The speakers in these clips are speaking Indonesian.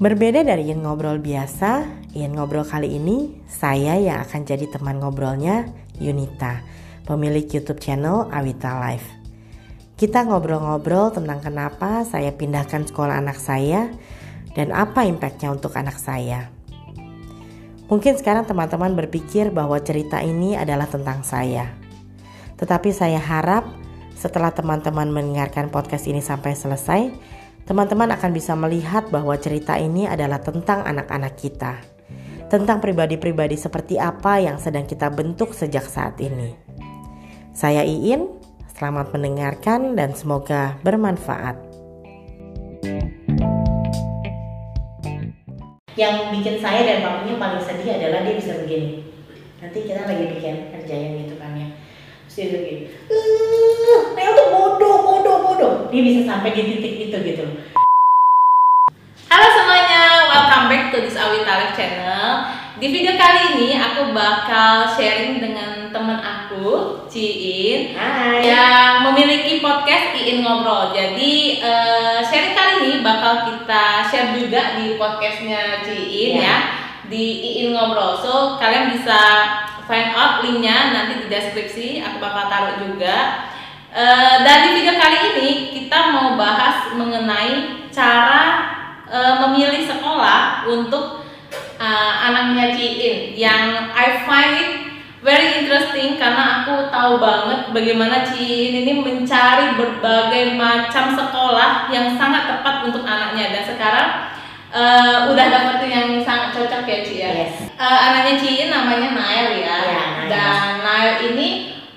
Berbeda dari Ian Ngobrol biasa, Ian Ngobrol kali ini saya yang akan jadi teman ngobrolnya Yunita, pemilik YouTube channel Awita Life. Kita ngobrol-ngobrol tentang kenapa saya pindahkan sekolah anak saya dan apa impactnya untuk anak saya. Mungkin sekarang teman-teman berpikir bahwa cerita ini adalah tentang saya. Tetapi saya harap setelah teman-teman mendengarkan podcast ini sampai selesai, teman-teman akan bisa melihat bahwa cerita ini adalah tentang anak-anak kita, tentang pribadi-pribadi seperti apa yang sedang kita bentuk sejak saat ini. Saya Iin, selamat mendengarkan dan semoga bermanfaat. Yang bikin saya dan papinya paling sedih adalah dia bisa begini. Nanti kita lagi bikin kerjaan gitu kan ya. Terus dia begini, Nel tuh bodoh, bodoh, bodoh. Dia bisa sampai di titik itu gitu. Halo semuanya, welcome back to this Awi Talek channel. Di video kali ini aku bakal sharing dengan teman aku, Ciin, Hai. yang memiliki podcast Iin Ngobrol. Jadi eh, sharing kali ini bakal kita share juga di podcastnya Ciin Ya. ya, di Iin Ngobrol. So kalian bisa find out linknya nanti di deskripsi. Aku bakal taruh juga. Eh, dan di video kali ini kita mau bahas mengenai cara eh, memilih sekolah untuk eh, anaknya Ciin yang I find it very interesting karena aku tahu banget bagaimana Ciin ini mencari berbagai macam sekolah yang sangat tepat untuk anaknya dan sekarang eh, udah dapetin yang sangat cocok ya Ci ya. Yes. Eh, anaknya Ciin namanya Nail ya. Ya. Dan Nail ini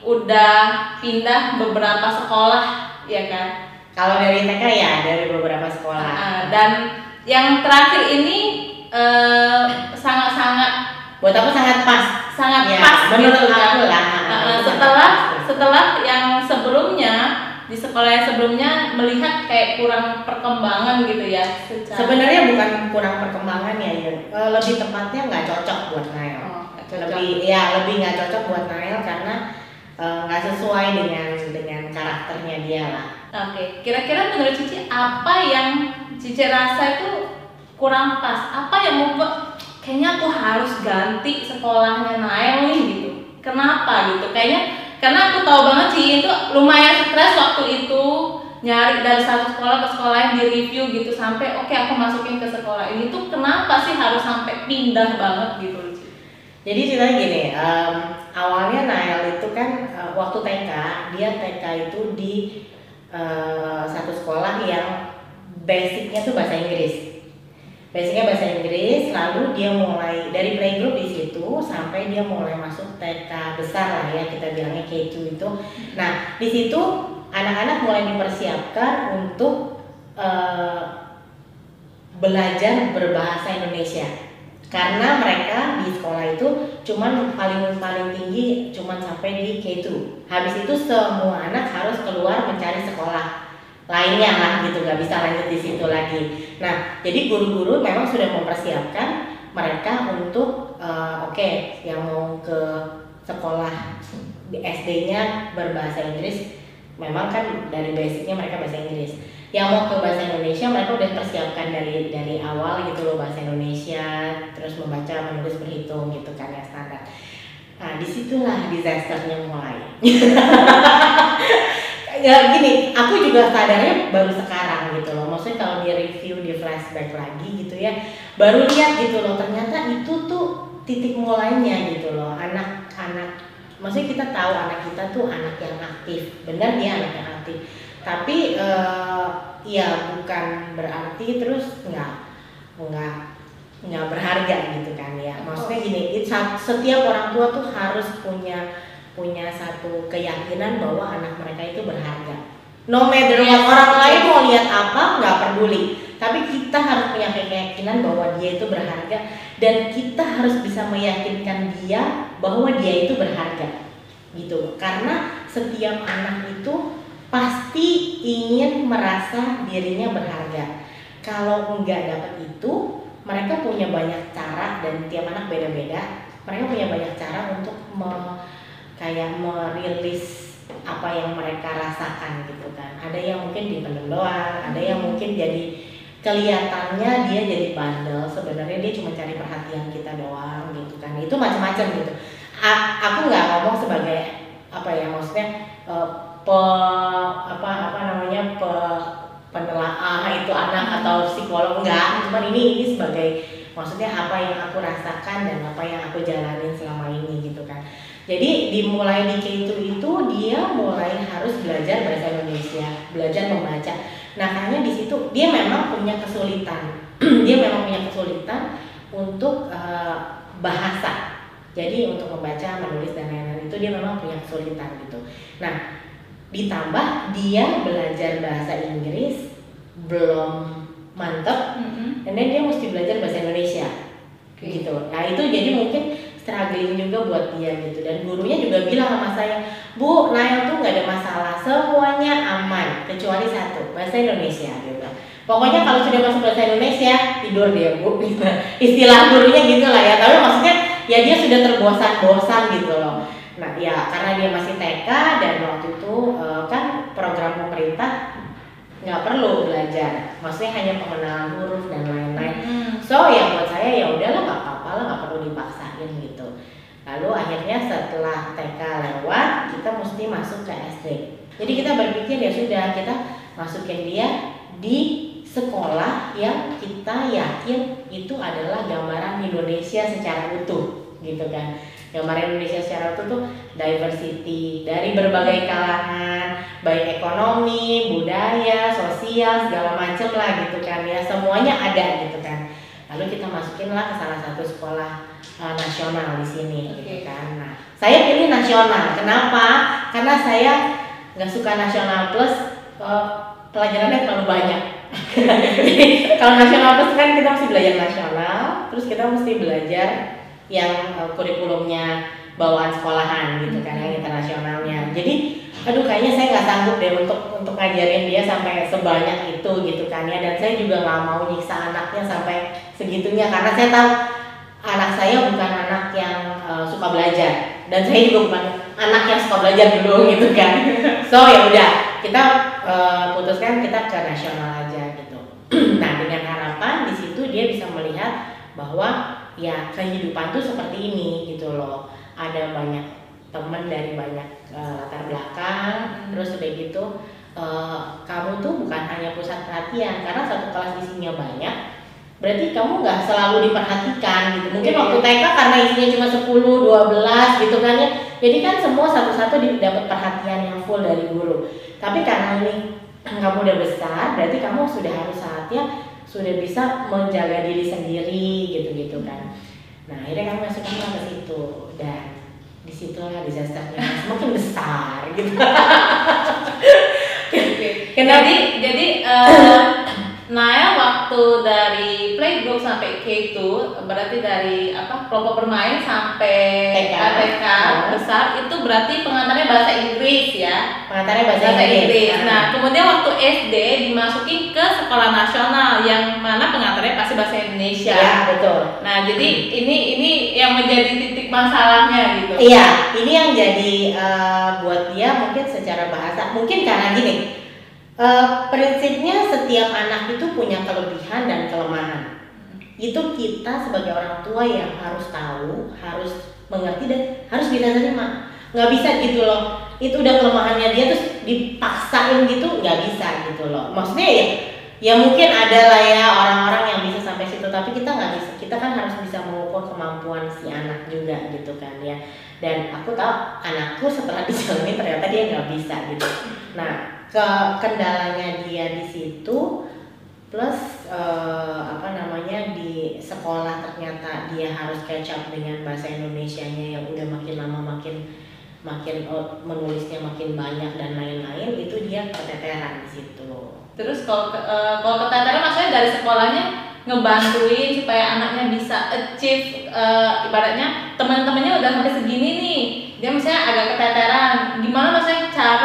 udah pindah beberapa sekolah ya kan. Kalau dari TK ya dari beberapa sekolah. Uh, dan yang terakhir ini eh, sangat-sangat Buat aku sangat pas. sangat Ya, pas menurut gitu kan. aku lah. Uh, uh, setelah setelah yang sebelumnya di sekolah yang sebelumnya melihat kayak kurang perkembangan gitu ya secara Sebenarnya bukan kurang perkembangan ya, Yun. Eh, lebih tepatnya nggak cocok buat Nail. Oh, cocok. Lebih ya lebih nggak cocok buat Nail karena eh, nggak sesuai dengan dengan karakternya dia lah. Oke, kira-kira menurut Cici apa yang Cici rasa itu kurang pas? Apa yang membuat kayaknya aku harus ganti sekolahnya Nael nih gitu? Kenapa gitu? Kayaknya karena aku tahu banget Cici itu lumayan stres waktu itu nyari dari satu sekolah ke sekolah lain di review gitu sampai oke aku masukin ke sekolah ini tuh kenapa sih harus sampai pindah banget gitu? Jadi ceritanya gini, em, awalnya Nail itu kan eh, waktu TK dia TK itu di eh, satu sekolah yang basicnya tuh bahasa Inggris. Basicnya bahasa Inggris, lalu dia mulai dari playgroup di situ sampai dia mulai masuk TK besar lah ya kita bilangnya K2 itu. Nah di situ anak-anak mulai dipersiapkan untuk eh, belajar berbahasa Indonesia. Karena mereka di sekolah itu cuman paling paling tinggi cuman sampai di K2 habis itu semua anak harus keluar mencari sekolah lainnya lah gitu nggak bisa lanjut di situ lagi. Nah jadi guru-guru memang sudah mempersiapkan mereka untuk eh, oke yang mau ke sekolah SD-nya berbahasa Inggris memang kan dari basicnya mereka bahasa Inggris. Yang mau ke bahasa Indonesia mereka udah persiapkan dari dari awal gitu loh bahasa Indonesia terus membaca menulis berhitung gitu kan ya standar. Nah di situlah disasternya mulai ya gini aku juga sadarnya baru sekarang gitu loh. Maksudnya kalau di review di flashback lagi gitu ya baru lihat gitu loh. Ternyata itu tuh titik mulainya gitu loh. Anak-anak maksudnya kita tahu anak kita tuh anak yang aktif. Benar dia anak yang aktif. Tapi eh, ya bukan berarti terus nggak nggak nggak berharga gitu kan ya. Maksudnya gini it- sa- setiap orang tua tuh harus punya punya satu keyakinan bahwa anak mereka itu berharga. No matter what orang lain mau lihat apa nggak peduli. Tapi kita harus punya keyakinan bahwa dia itu berharga. Dan kita harus bisa meyakinkan dia bahwa dia itu berharga. Gitu karena setiap anak itu pasti ingin merasa dirinya berharga. Kalau nggak dapat itu mereka punya banyak cara dan tiap anak beda-beda. Mereka punya banyak cara untuk kayak merilis apa yang mereka rasakan gitu kan. Ada yang mungkin dipendam doang ada yang mungkin jadi kelihatannya dia jadi bandel. Sebenarnya dia cuma cari perhatian kita doang gitu kan. Itu macam-macam gitu. A- aku nggak ngomong sebagai apa ya maksudnya uh, pe apa apa namanya pe penelaah itu anak atau psikolog enggak cuman ini ini sebagai maksudnya apa yang aku rasakan dan apa yang aku jalanin selama ini gitu kan jadi dimulai di K2 itu dia mulai harus belajar bahasa Indonesia belajar membaca. Nah karena di situ dia memang punya kesulitan. Dia memang punya kesulitan untuk uh, bahasa. Jadi untuk membaca menulis dan lain-lain itu dia memang punya kesulitan gitu. Nah ditambah dia belajar bahasa Inggris belum mantep Mm -hmm. dan dia mesti belajar bahasa Indonesia. Oke. gitu. Nah itu jadi mungkin struggling juga buat dia gitu dan gurunya juga bilang sama saya bu Nail tuh nggak ada masalah semuanya aman kecuali satu bahasa Indonesia dia bilang pokoknya kalau sudah masuk bahasa Indonesia tidur dia bu gitu. istilah gurunya gitu lah ya tapi maksudnya ya dia sudah terbosan-bosan gitu loh nah ya karena dia masih TK dan waktu itu eh, kan program pemerintah nggak perlu belajar maksudnya hanya pengenalan huruf dan lain-lain Hmm. So ya buat saya ya udahlah nggak apa-apa lah nggak perlu dipaksain gitu. Lalu akhirnya setelah TK lewat kita mesti masuk ke SD. Jadi kita berpikir ya sudah kita masukin dia di sekolah yang kita yakin itu adalah gambaran Indonesia secara utuh gitu kan. Gambaran Indonesia secara utuh tuh diversity dari berbagai kalangan, baik ekonomi, budaya, sosial segala macem lah gitu kan ya semuanya ada gitu lalu kita masukinlah ke salah satu sekolah uh, nasional di sini gitu Oke. kan. Nah saya pilih nasional. Kenapa? Karena saya nggak suka nasional plus uh, pelajarannya terlalu banyak. Kalau nasional plus kan kita mesti belajar nasional terus kita mesti belajar yang uh, kurikulumnya bawaan sekolahan gitu kan yang internasionalnya. Jadi aduh kayaknya saya nggak sanggup deh untuk untuk ngajarin dia sampai sebanyak itu gitu kan ya. Dan saya juga nggak mau nyiksa anaknya sampai segitunya. Karena saya tahu anak saya bukan anak yang uh, suka belajar. Dan saya juga bukan anak yang suka belajar dulu gitu kan. So ya udah. Kita uh, putuskan kita ke nasional aja gitu. Nah dengan harapan di situ dia bisa melihat bahwa ya kehidupan tuh seperti ini gitu loh. Ada banyak teman dari banyak uh, latar belakang. Terus udah gitu uh, kamu tuh bukan hanya pusat perhatian. Karena satu kelas isinya banyak berarti kamu nggak selalu diperhatikan gitu. Mungkin Iya. waktu TK karena isinya cuma 10, 12 gitu kan ya. Jadi kan semua satu-satu dapat perhatian yang full dari guru. Tapi karena ini kamu udah besar berarti kamu sudah harus saatnya sudah bisa menjaga diri sendiri gitu-gitu kan. Nah akhirnya kami masukkan ke situ. Dan di situlah disasternya. Semakin besar gitu. Oke. Kenapa? Jadi jadi eh, Nael waktu dari playgroup sampai K2 berarti dari apa kelompok bermain sampai TK. TK Oh. besar itu berarti pengantarnya bahasa Inggris ya pengantarnya bahasa, bahasa Inggris. Nah, Nah kemudian waktu SD dimasukin ke sekolah nasional yang mana pengantarnya pasti bahasa Indonesia. ya betul Nah jadi ini ini yang menjadi titik masalahnya gitu. Iya, ini yang jadi eh, buat dia mungkin secara bahasa, mungkin karena gini, eh, prinsipnya setiap anak itu punya kelebihan dan kelemahan. Itu kita sebagai orang tua yang harus tahu, harus mengerti dan harus bisa terima. Nggak bisa gitu loh. Itu udah kelemahannya dia terus dipaksain gitu nggak bisa gitu loh. Maksudnya ya, ya mungkin ada lah ya orang-orang yang bisa sampai situ, tapi kita nggak bisa. Kita kan harus bisa mengukur kemampuan si anak juga gitu kan ya. Dan aku tahu anakku setelah dijalani ternyata dia nggak bisa gitu. Nah, ke kendalanya dia di situ plus eh, apa namanya di sekolah ternyata dia harus catch up dengan bahasa Indonesianya yang udah makin lama makin makin oh, menulisnya makin banyak dan lain-lain itu dia keteteran di situ. Terus kalau eh, kalau keteteran maksudnya dari sekolahnya ngebantuin supaya anaknya bisa achieve eh, ibaratnya teman-temannya udah sampai segini nih dia misalnya agak keteteran gimana maksudnya cara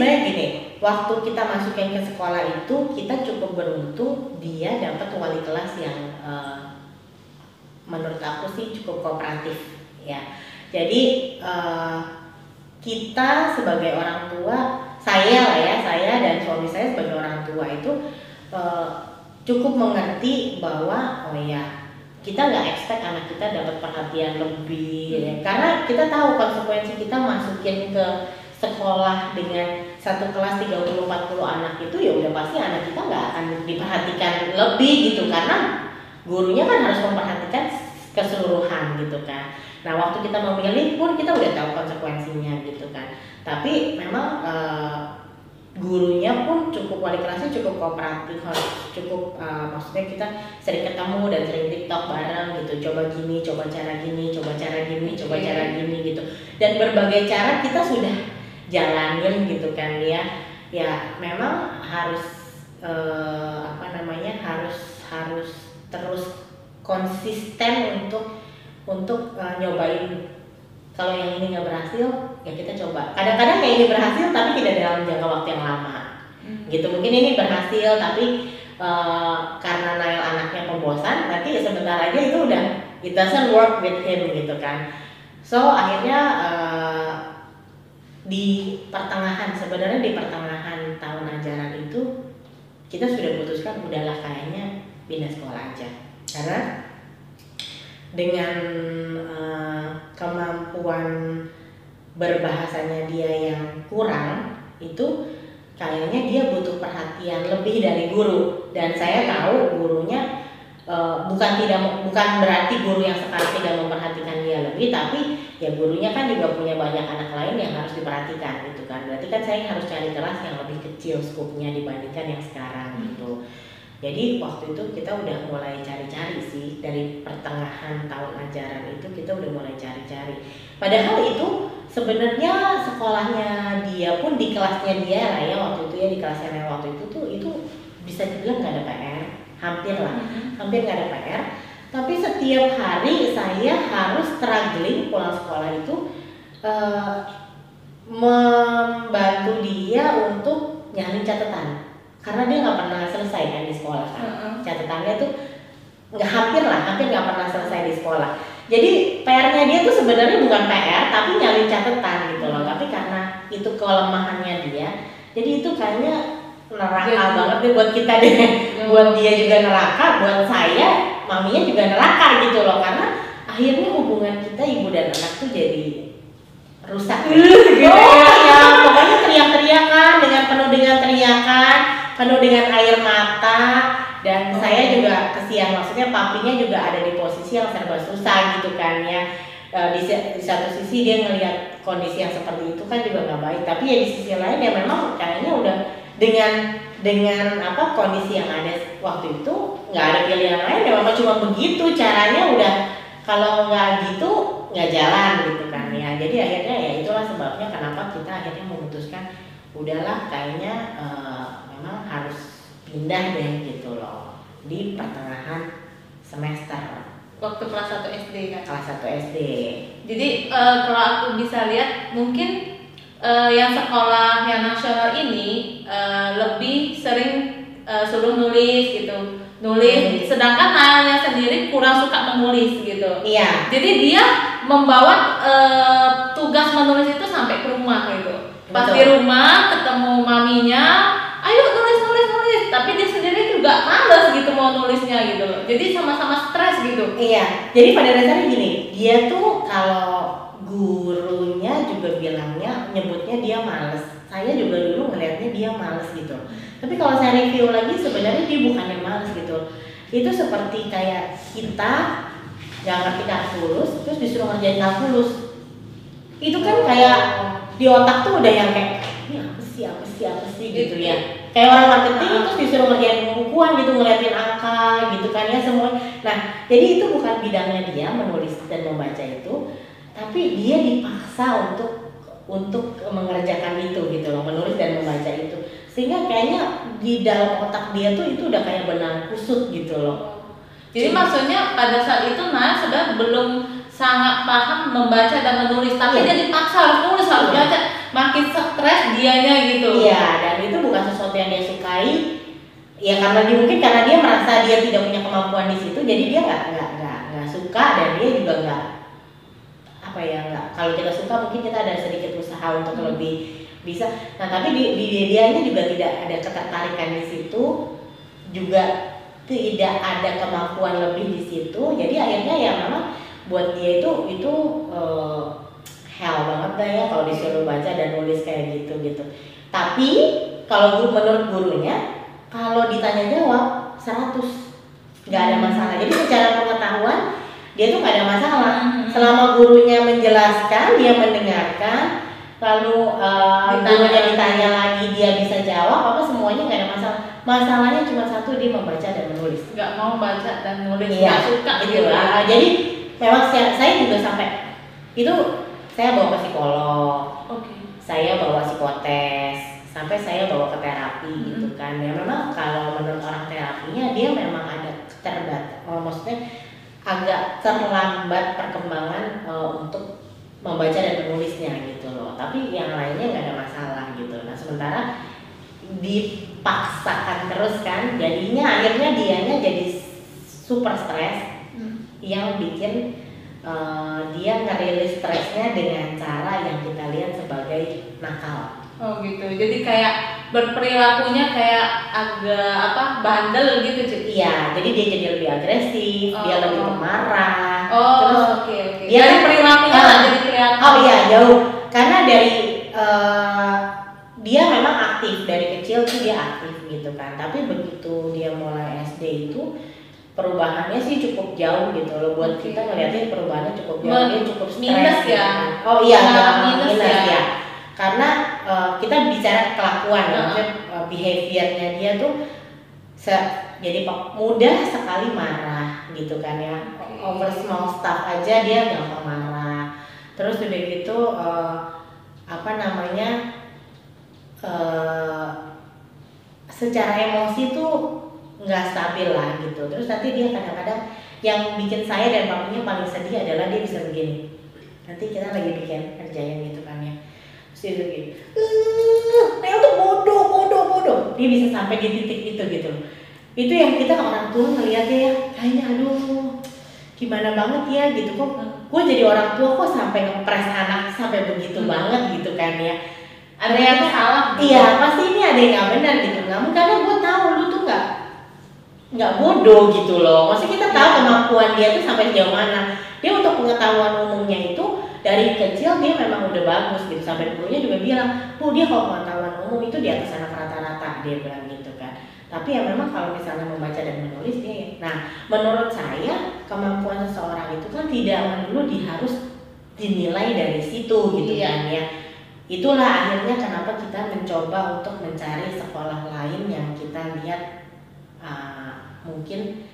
sebenarnya gini, waktu kita masukin ke sekolah itu kita cukup beruntung dia dapat wali kelas yang eh, menurut aku sih cukup kooperatif ya. Jadi eh, kita sebagai orang tua saya lah ya saya dan suami saya sebagai orang tua itu uh, cukup mengerti bahwa oh ya kita nggak expect anak kita dapat perhatian lebih ya. karena kita tahu konsekuensi kita masukin ke sekolah dengan satu kelas 30-40 anak itu ya udah pasti anak kita nggak akan diperhatikan lebih gitu. Karena gurunya kan harus memperhatikan keseluruhan gitu kan. Nah waktu kita memilih pun kita udah tahu konsekuensinya gitu kan. Tapi memang uh, gurunya pun cukup wali kelasnya cukup kooperatif cukup uh, maksudnya kita sering ketemu dan sering tiktok bareng gitu. Coba gini coba cara gini coba cara gini coba cara gini gitu. Dan berbagai cara kita sudah jalanin gitu kan ya. Ya memang harus uh, apa namanya harus harus terus konsisten untuk untuk uh, nyobain. Kalau yang ini nggak berhasil ya kita coba. Kadang-kadang kayak ini berhasil tapi tidak dalam jangka waktu yang lama. Hmm. gitu mungkin ini berhasil tapi uh, karena Nail anaknya pembosan nanti sebentar aja itu udah it doesn't work with him gitu kan. So akhirnya uh, di pertengahan sebenarnya di pertengahan tahun ajaran itu kita sudah putuskan udahlah kayaknya pindah sekolah aja. Karena dengan uh, kemampuan berbahasanya dia yang kurang itu kayaknya dia butuh perhatian lebih dari guru. Dan saya tahu gurunya uh, bukan tidak bukan berarti guru yang sekarang tidak memperhatikan dia lebih tapi ya gurunya kan juga punya banyak anak lain yang harus diperhatikan gitu kan berarti kan saya harus cari kelas yang lebih kecil skupnya dibandingkan yang sekarang gitu jadi waktu itu kita udah mulai cari-cari sih dari pertengahan tahun ajaran itu kita udah mulai cari-cari. Padahal itu sebenarnya sekolahnya dia pun di kelasnya dia lah ya waktu itu ya di kelasnya yang waktu itu tuh itu bisa dibilang nggak ada PR, hampir lah, mm-hmm. hampir nggak ada PR. Tapi setiap hari saya harus struggling pulang sekolah itu uh, membantu dia untuk nyari catatan. Karena dia nggak pernah selesai kan di sekolah kan. Uh-uh. catatannya tuh nggak hampir lah hampir nggak pernah selesai di sekolah. Jadi PR-nya dia tuh sebenarnya bukan PR tapi nyalin catatan gitu loh. Tapi karena itu kelemahannya dia jadi itu kayaknya neraka banget deh buat kita deh. Buat dia juga neraka buat saya maminya juga neraka gitu loh karena akhirnya hubungan kita ibu dan anak tuh jadi rusak. Gitu oh, ya pokoknya teriak-teriakan dengan penuh dengan teriakan penuh dengan air mata dan oh. saya juga kesian. Maksudnya papinya juga ada di posisi yang serba susah gitu kan ya. E, di, di satu sisi dia ngelihat kondisi yang seperti itu kan juga nggak baik. Tapi ya di sisi lain ya memang kayaknya udah dengan dengan apa kondisi yang ada waktu itu nggak ada pilihan lain ya memang cuma begitu? Caranya udah kalau nggak gitu nggak jalan gitu kan ya. Jadi akhirnya ya itulah sebabnya kenapa kita akhirnya memutuskan udahlah kayaknya uh, memang harus pindah deh gitu loh di pertengahan semester. Waktu kelas 1 SD kan? Kelas 1 SD jadi uh, kalau aku bisa lihat mungkin uh, yang sekolah yang nasional ini uh, lebih sering uh, suruh nulis gitu nulis. Hmm. sedangkan Nayanya sendiri kurang suka menulis gitu. Iya. Jadi dia membawa uh, tugas menulis itu sampai ke rumah gitu. Pas di rumah ketemu maminya ayo nulis nulis nulis. Tapi dia sendiri juga males gitu mau nulisnya gitu. Loh jadi sama-sama stres gitu. Iya. Jadi pada dasarnya gini dia tuh kalau gurunya juga bilangnya nyebutnya dia males. Saya juga dulu ngelihatnya dia males gitu tapi kalau saya review lagi sebenarnya dia bukannya males gitu. Itu seperti kayak kita nggak ngerti kalkulus terus disuruh ngerjain kalkulus itu kan kayak di otak tuh udah yang kayak ini apa sih apa sih apa sih? gitu ya. Kayak orang marketing itu disuruh ngerjain pembukuan gitu ngeliatin angka gitu kan ya semua nah jadi itu bukan bidangnya dia menulis dan membaca itu tapi dia dipaksa untuk untuk mengerjakan itu gitu loh menulis dan membaca itu. Sehingga kayaknya di dalam otak dia tuh itu udah kayak benang kusut gitu loh. Jadi maksudnya pada saat itu nah sudah belum sangat paham membaca dan menulis tapi yeah. dia dipaksa harus nulis harus yeah. baca. Makin stres dianya gitu. Iya dan itu bukan sesuatu yang dia sukai. Ya karena dia mungkin karena dia merasa dia tidak punya kemampuan di situ jadi dia nggak nggak nggak suka dan dia juga nggak apa ya nggak kalau kita suka mungkin kita ada sedikit usaha untuk hmm. lebih bisa. Nah tapi di, di dianya juga tidak ada ketertarikan di situ juga tidak ada kemampuan lebih di situ. Jadi akhirnya ya memang buat dia itu itu uh, hell banget dah ya kalau disuruh baca dan nulis kayak gitu gitu. Tapi kalau guru menurut gurunya kalau ditanya jawab 100 nggak ada masalah. Jadi secara pengetahuan dia tuh nggak ada masalah hmm. selama gurunya menjelaskan dia mendengarkan lalu uh, ditanya. gurunya ditanya lagi dia bisa jawab apa semuanya nggak ada masalah masalahnya cuma satu dia membaca dan menulis nggak mau baca dan nulis iya, nggak suka gitu, gitu lah jadi memang saya, saya juga sampai itu saya bawa ke psikolog okay. saya bawa psikotes sampai saya bawa ke terapi hmm. gitu kan ya memang kalau menurut orang terapinya dia memang ada terbat oh, maksudnya agak terlambat perkembangan uh, untuk membaca dan menulisnya gitu loh. Tapi yang lainnya nggak ada masalah gitu. Nah sementara dipaksakan terus kan jadinya akhirnya dianya jadi super stres hmm. yang bikin uh, dia ngerilis stresnya dengan cara yang kita lihat sebagai nakal. Oh gitu. Jadi kayak berperilakunya kayak agak apa bandel gitu cuy iya jadi dia jadi lebih agresif oh. dia lebih pemarah. Oh terus oke okay, oke. okay. dia dari perilakunya uh, jadi kelihatan oh iya jauh. Karena dari uh, dia memang aktif. Dari kecil tuh dia aktif gitu kan. Tapi begitu dia mulai SD itu perubahannya sih cukup jauh gitu loh. Buat okay. kita ngeliatnya perubahannya cukup jauh. Dia cukup stres minus gitu ya kan. oh iya nah, minus, minus ya. ya karena uh, kita bicara kelakuan uh -huh. uh, behaviornya dia tuh se jadi mudah sekali marah gitu kan ya. Okay. over small stuff aja dia gampang marah. Terus udah gitu uh, apa namanya uh, secara emosi tuh nggak stabil lah gitu. Terus nanti dia kadang-kadang yang bikin saya dan papinya paling sedih adalah dia bisa begini. Nanti kita lagi bikin kerjaan gitu kan ya terus dia begini Nel tuh bodoh bodoh bodoh. Dia bisa sampai di titik itu gitu itu yang kita orang tua ngeliatnya ya kayaknya aduh gimana banget ya gitu kok. Gue jadi orang tua kok sampai ngepres anak sampai begitu hmm. banget gitu kan ya. Ada yang salah gitu. iya pasti ini ada yang nggak benar gitu. Nggak karena gue tahu lu tuh nggak nggak bodoh gitu loh. Maksudnya kita tahu iya. kemampuan dia tuh sampai sejauh mana. Dia untuk pengetahuan umumnya itu dari kecil dia memang udah bagus gitu. Sampai gurunya juga bilang bu dia kalau pengetahuan umum itu di atas anak rata-rata dia bilang gitu kan. Tapi ya memang kalau misalnya membaca dan menulis dia nah menurut saya kemampuan seseorang itu kan tidak melulu di harus dinilai dari situ gitu iya. kan ya. Itulah akhirnya kenapa kita mencoba untuk mencari sekolah lain yang kita lihat uh, mungkin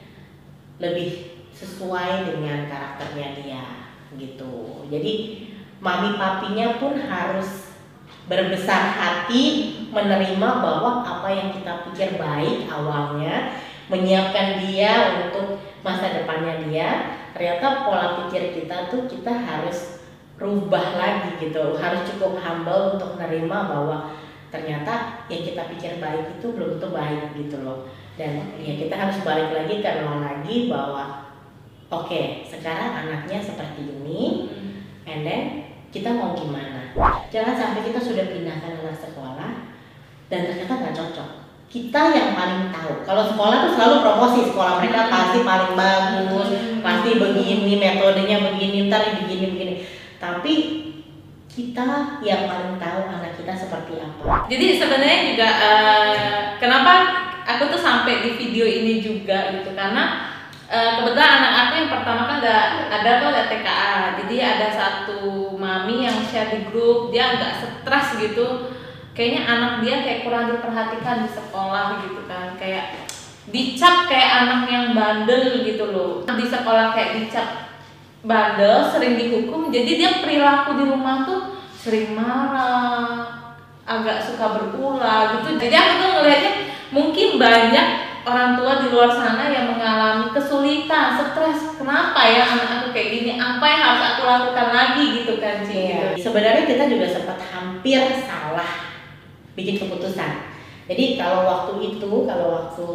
lebih sesuai dengan karakternya dia gitu. Jadi mami papinya pun harus berbesar hati menerima bahwa apa yang kita pikir baik awalnya menyiapkan dia untuk masa depannya dia ternyata pola pikir kita tuh kita harus rubah lagi gitu. Harus cukup humble untuk menerima bahwa ternyata yang kita pikir baik itu belum tentu baik gitu loh. Dan ya kita harus balik lagi ke lagi bahwa oke okay, sekarang anaknya seperti ini hmm. and then kita mau gimana jangan sampai kita sudah pindahkan anak sekolah dan ternyata nggak cocok kita yang paling tahu kalau sekolah tuh selalu promosi sekolah mereka hmm. pasti paling bagus hmm. pasti begini metodenya begini ntar begini begini tapi kita yang paling tahu anak kita seperti apa. Jadi sebenarnya juga uh, kenapa aku tuh sampai di video ini juga gitu karena uh, kebetulan anak aku yang pertama kan ada ada tuh ada TKA. Jadi ada satu mami yang share di grup dia agak stres gitu. Kayaknya anak dia kayak kurang diperhatikan di sekolah gitu kan kayak dicap kayak anak yang bandel gitu loh. Di sekolah kayak dicap bandel sering dihukum jadi dia perilaku di rumah tuh sering marah agak suka berulah gitu jadi aku tuh ngelihatnya mungkin banyak orang tua di luar sana yang mengalami kesulitan stres. Kenapa ya anak aku kayak gini? Apa yang harus aku lakukan lagi gitu kan Ci? Iya. sebenarnya kita juga sempat hampir salah bikin keputusan. Jadi kalau waktu itu kalau waktu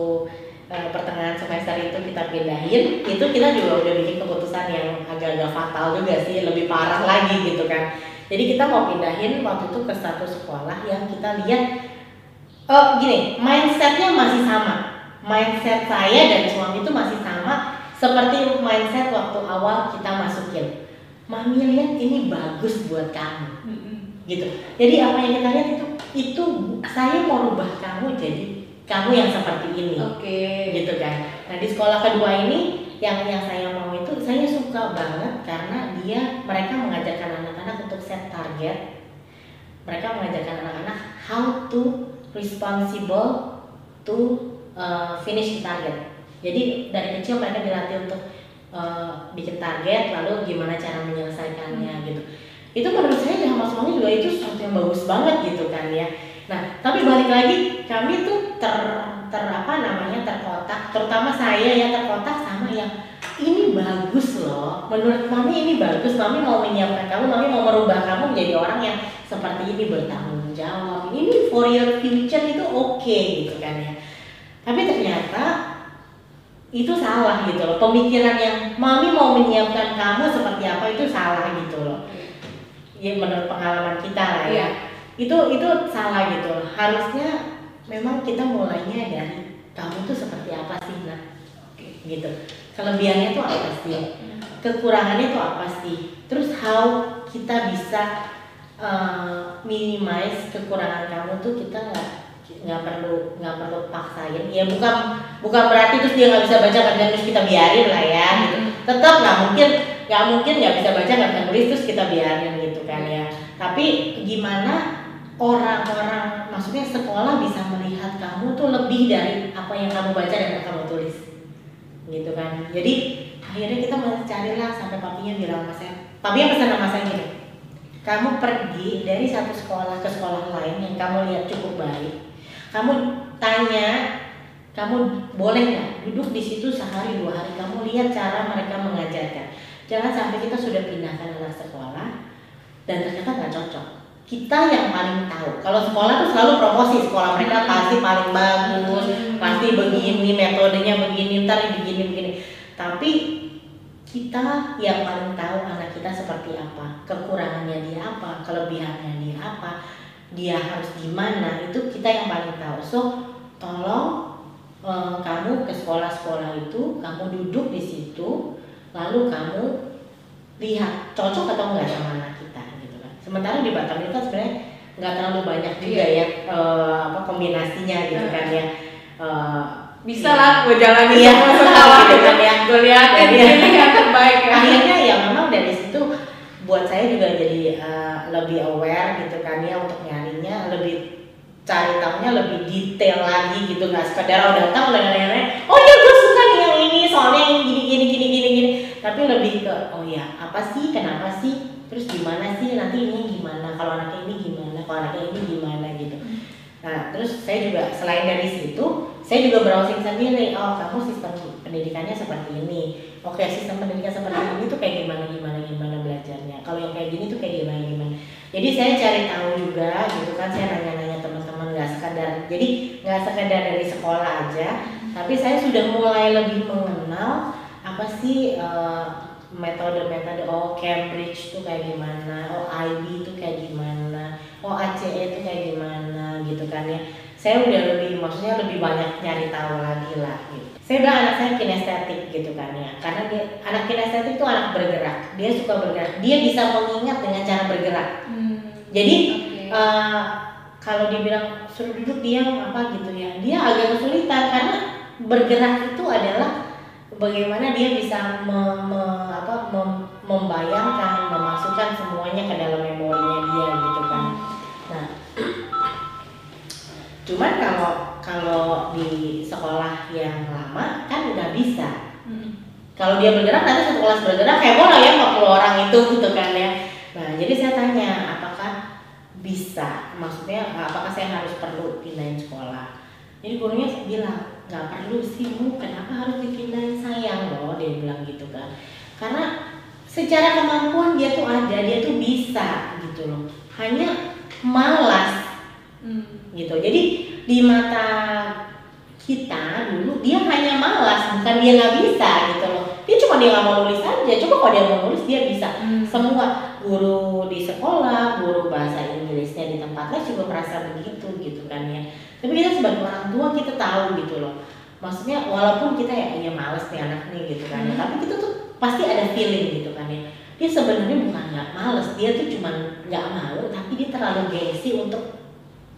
uh, pertengahan semester itu kita pindahin itu kita juga udah bikin keputusan yang agak-agak fatal juga sih lebih parah lagi gitu kan. Jadi kita mau pindahin waktu itu ke satu sekolah yang kita lihat oh gini mindsetnya masih sama mindset saya dan suami itu masih sama seperti mindset waktu awal kita masukin. Mami lihat ini bagus buat kamu. Gitu. Jadi apa yang kita lihat itu itu saya mau rubah kamu jadi kamu yang seperti ini. Oke. gitu kan. Nah di sekolah kedua ini yang yang saya mau itu saya suka banget karena dia mereka mengajarkan anak-anak untuk set target. Mereka mengajarkan anak-anak how to responsible to uh, finish target. Jadi dari kecil mereka dilatih untuk uh, bikin target lalu gimana cara menyelesaikannya gitu. Itu menurut saya sama suami juga itu sesuatu yang bagus banget gitu kan ya. Nah tapi balik lagi kami tuh ter ter apa namanya terkotak terutama saya ya terkotak sama yang ini bagus loh. Menurut mami ini bagus mami mau menyiapkan kamu mami mau merubah kamu menjadi orang yang seperti ini bertanggung jawab. Ini for your future itu oke gitu kan ya tapi ternyata itu salah gitu loh. Pemikiran yang mami mau menyiapkan kamu seperti apa itu salah gitu loh. Ya menurut pengalaman kita lah ya. Iya. itu itu salah gitu loh. Harusnya memang kita mulainya dari kamu tuh seperti apa sih nah gitu. Kelebihannya tuh apa sih? Kekurangannya tuh apa sih? Terus how kita bisa uh, minimize kekurangan kamu tuh kita nggak nggak perlu nggak perlu paksain. Ya bukan bukan berarti terus dia nggak bisa baca nggak bisa nulis kita biarin lah ya gitu. Tetap nggak mungkin nggak mungkin nggak bisa baca nggak bisa nulis terus kita biarin gitu kan ya. Tapi gimana orang-orang maksudnya sekolah bisa melihat kamu tuh lebih dari apa yang kamu baca dan yang kamu tulis gitu kan. Jadi akhirnya kita mencari lah sampai papinya bilang sama saya. Papinya pesan sama saya gini kamu pergi dari satu sekolah ke sekolah lain yang kamu lihat cukup baik kamu tanya kamu boleh nggak duduk di situ sehari dua hari? Kamu lihat cara mereka mengajarkan. Jangan sampai kita sudah pindahkan anak sekolah dan ternyata nggak cocok. Kita yang paling tahu. Kalau sekolah tuh selalu promosi sekolah mereka pasti paling bagus pasti begini metodenya begini ntar begini begini. Tapi kita yang paling tahu anak kita seperti apa kekurangannya dia apa kelebihannya dia apa dia harus gimana itu kita yang paling tahu. So tolong eh, kamu ke sekolah-sekolah itu kamu duduk di situ lalu kamu lihat cocok atau enggak sama anak kita gitu kan. Sementara di Batam itu kan sebenarnya nggak terlalu banyak juga ya eh, apa kombinasinya gitu kan ya. Eh, Bisa lah gue jalanin Iya, semua sekolah gitu gitu. kan ya. Gue liatin Jadi- ini yang terbaik ya. akhirnya ya memang dari situ buat saya juga jadi eh, lebih aware gitu kan ya untuk nyarinya lebih cari tahunya lebih detail lagi gitu nggak sekedar oh datang udah nanya oh ya gue suka nih yang ini soalnya yang gini gini gini gini gini. Tapi lebih ke oh ya apa sih kenapa sih terus gimana sih nanti ini gimana kalau anaknya ini gimana kalau anaknya ini gimana gitu. Nah terus saya juga selain dari situ saya juga browsing sendiri oh kamu sistem pendidikannya seperti ini oke sistem pendidikan seperti ini tuh kayak gimana gimana gimana belajarnya? Kalau yang kayak gini tuh kayak gimana gimana? Jadi saya cari tahu juga gitu kan saya nanya-nanya teman-teman nggak sekadar jadi nggak sekadar dari sekolah aja tapi saya sudah mulai lebih mengenal apa sih eh, metode-metode oh Cambridge tuh kayak gimana oh IB tuh kayak gimana oh ACE tuh kayak gimana gitu kan ya. Saya udah lebih maksudnya lebih banyak nyari tahu lagi lah. Saya bilang anak saya kinestetik gitu kan ya, karena dia anak kinestetik itu anak bergerak, dia suka bergerak, dia bisa mengingat dengan cara bergerak. Jadi Oke. eh, kalau dibilang suruh duduk diam apa gitu ya, dia agak kesulitan. Karena bergerak itu adalah bagaimana dia bisa me- me- apa, mem- membayangkan, memasukkan semuanya ke dalam memorinya cuman kalau kalau di sekolah yang lama kan nggak bisa. Kalau dia bergerak nanti satu kelas bergerak heboh lah ya 40 orang itu gitu kan ya. Nah jadi saya tanya apakah bisa, maksudnya apakah saya harus perlu pindahin sekolah? Jadi gurunya bilang nggak perlu sih bu, kenapa harus dipindahin sayang loh dia bilang gitu kan. Karena secara kemampuan dia tuh ada, dia tuh bisa gitu loh. Hanya malas gitu. Jadi di mata kita dulu dia hanya malas, bukan dia nggak bisa gitu loh. Dia cuma dia nggak mau nulis aja. Coba kalau dia mau nulis dia bisa. Semua guru di sekolah guru bahasa Inggrisnya di tempat les juga merasa begitu gitu kan ya tapi kita sebagai orang tua kita tahu gitu loh maksudnya walaupun kita ya ya males nih anak nih gitu kan ya Hmm. tapi kita tuh pasti ada feeling gitu kan ya dia sebenarnya bukan nggak males dia tuh cuman nggak malu tapi dia terlalu gengsi untuk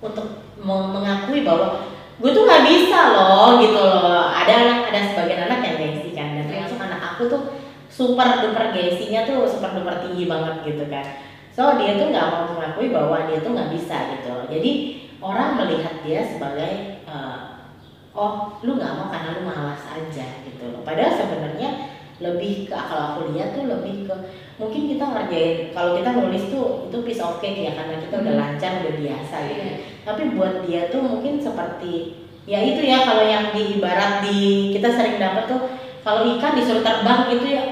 untuk meng- mengakui bahwa gue tuh nggak bisa loh gitu loh ada anak ada sebagian anak yang gengsi kan dan Iya. termasuk anak aku tuh super duper gengsinya tuh super duper tinggi banget gitu kan so dia tuh nggak mau mengakui bahwa dia tuh nggak bisa gitu loh jadi orang melihat dia sebagai eh, oh lu nggak mau karena lu malas aja gitu loh padahal sebenarnya lebih ke kalau aku lihat tuh lebih ke mungkin kita ngerjain kalau kita nulis tuh itu piece of cake ya karena kita udah Hmm. lancar udah biasa gitu Iya. Tapi buat dia tuh mungkin seperti ya itu ya kalau yang di ibarat di kita sering dapat tuh kalau ikan disuruh terbang gitu ya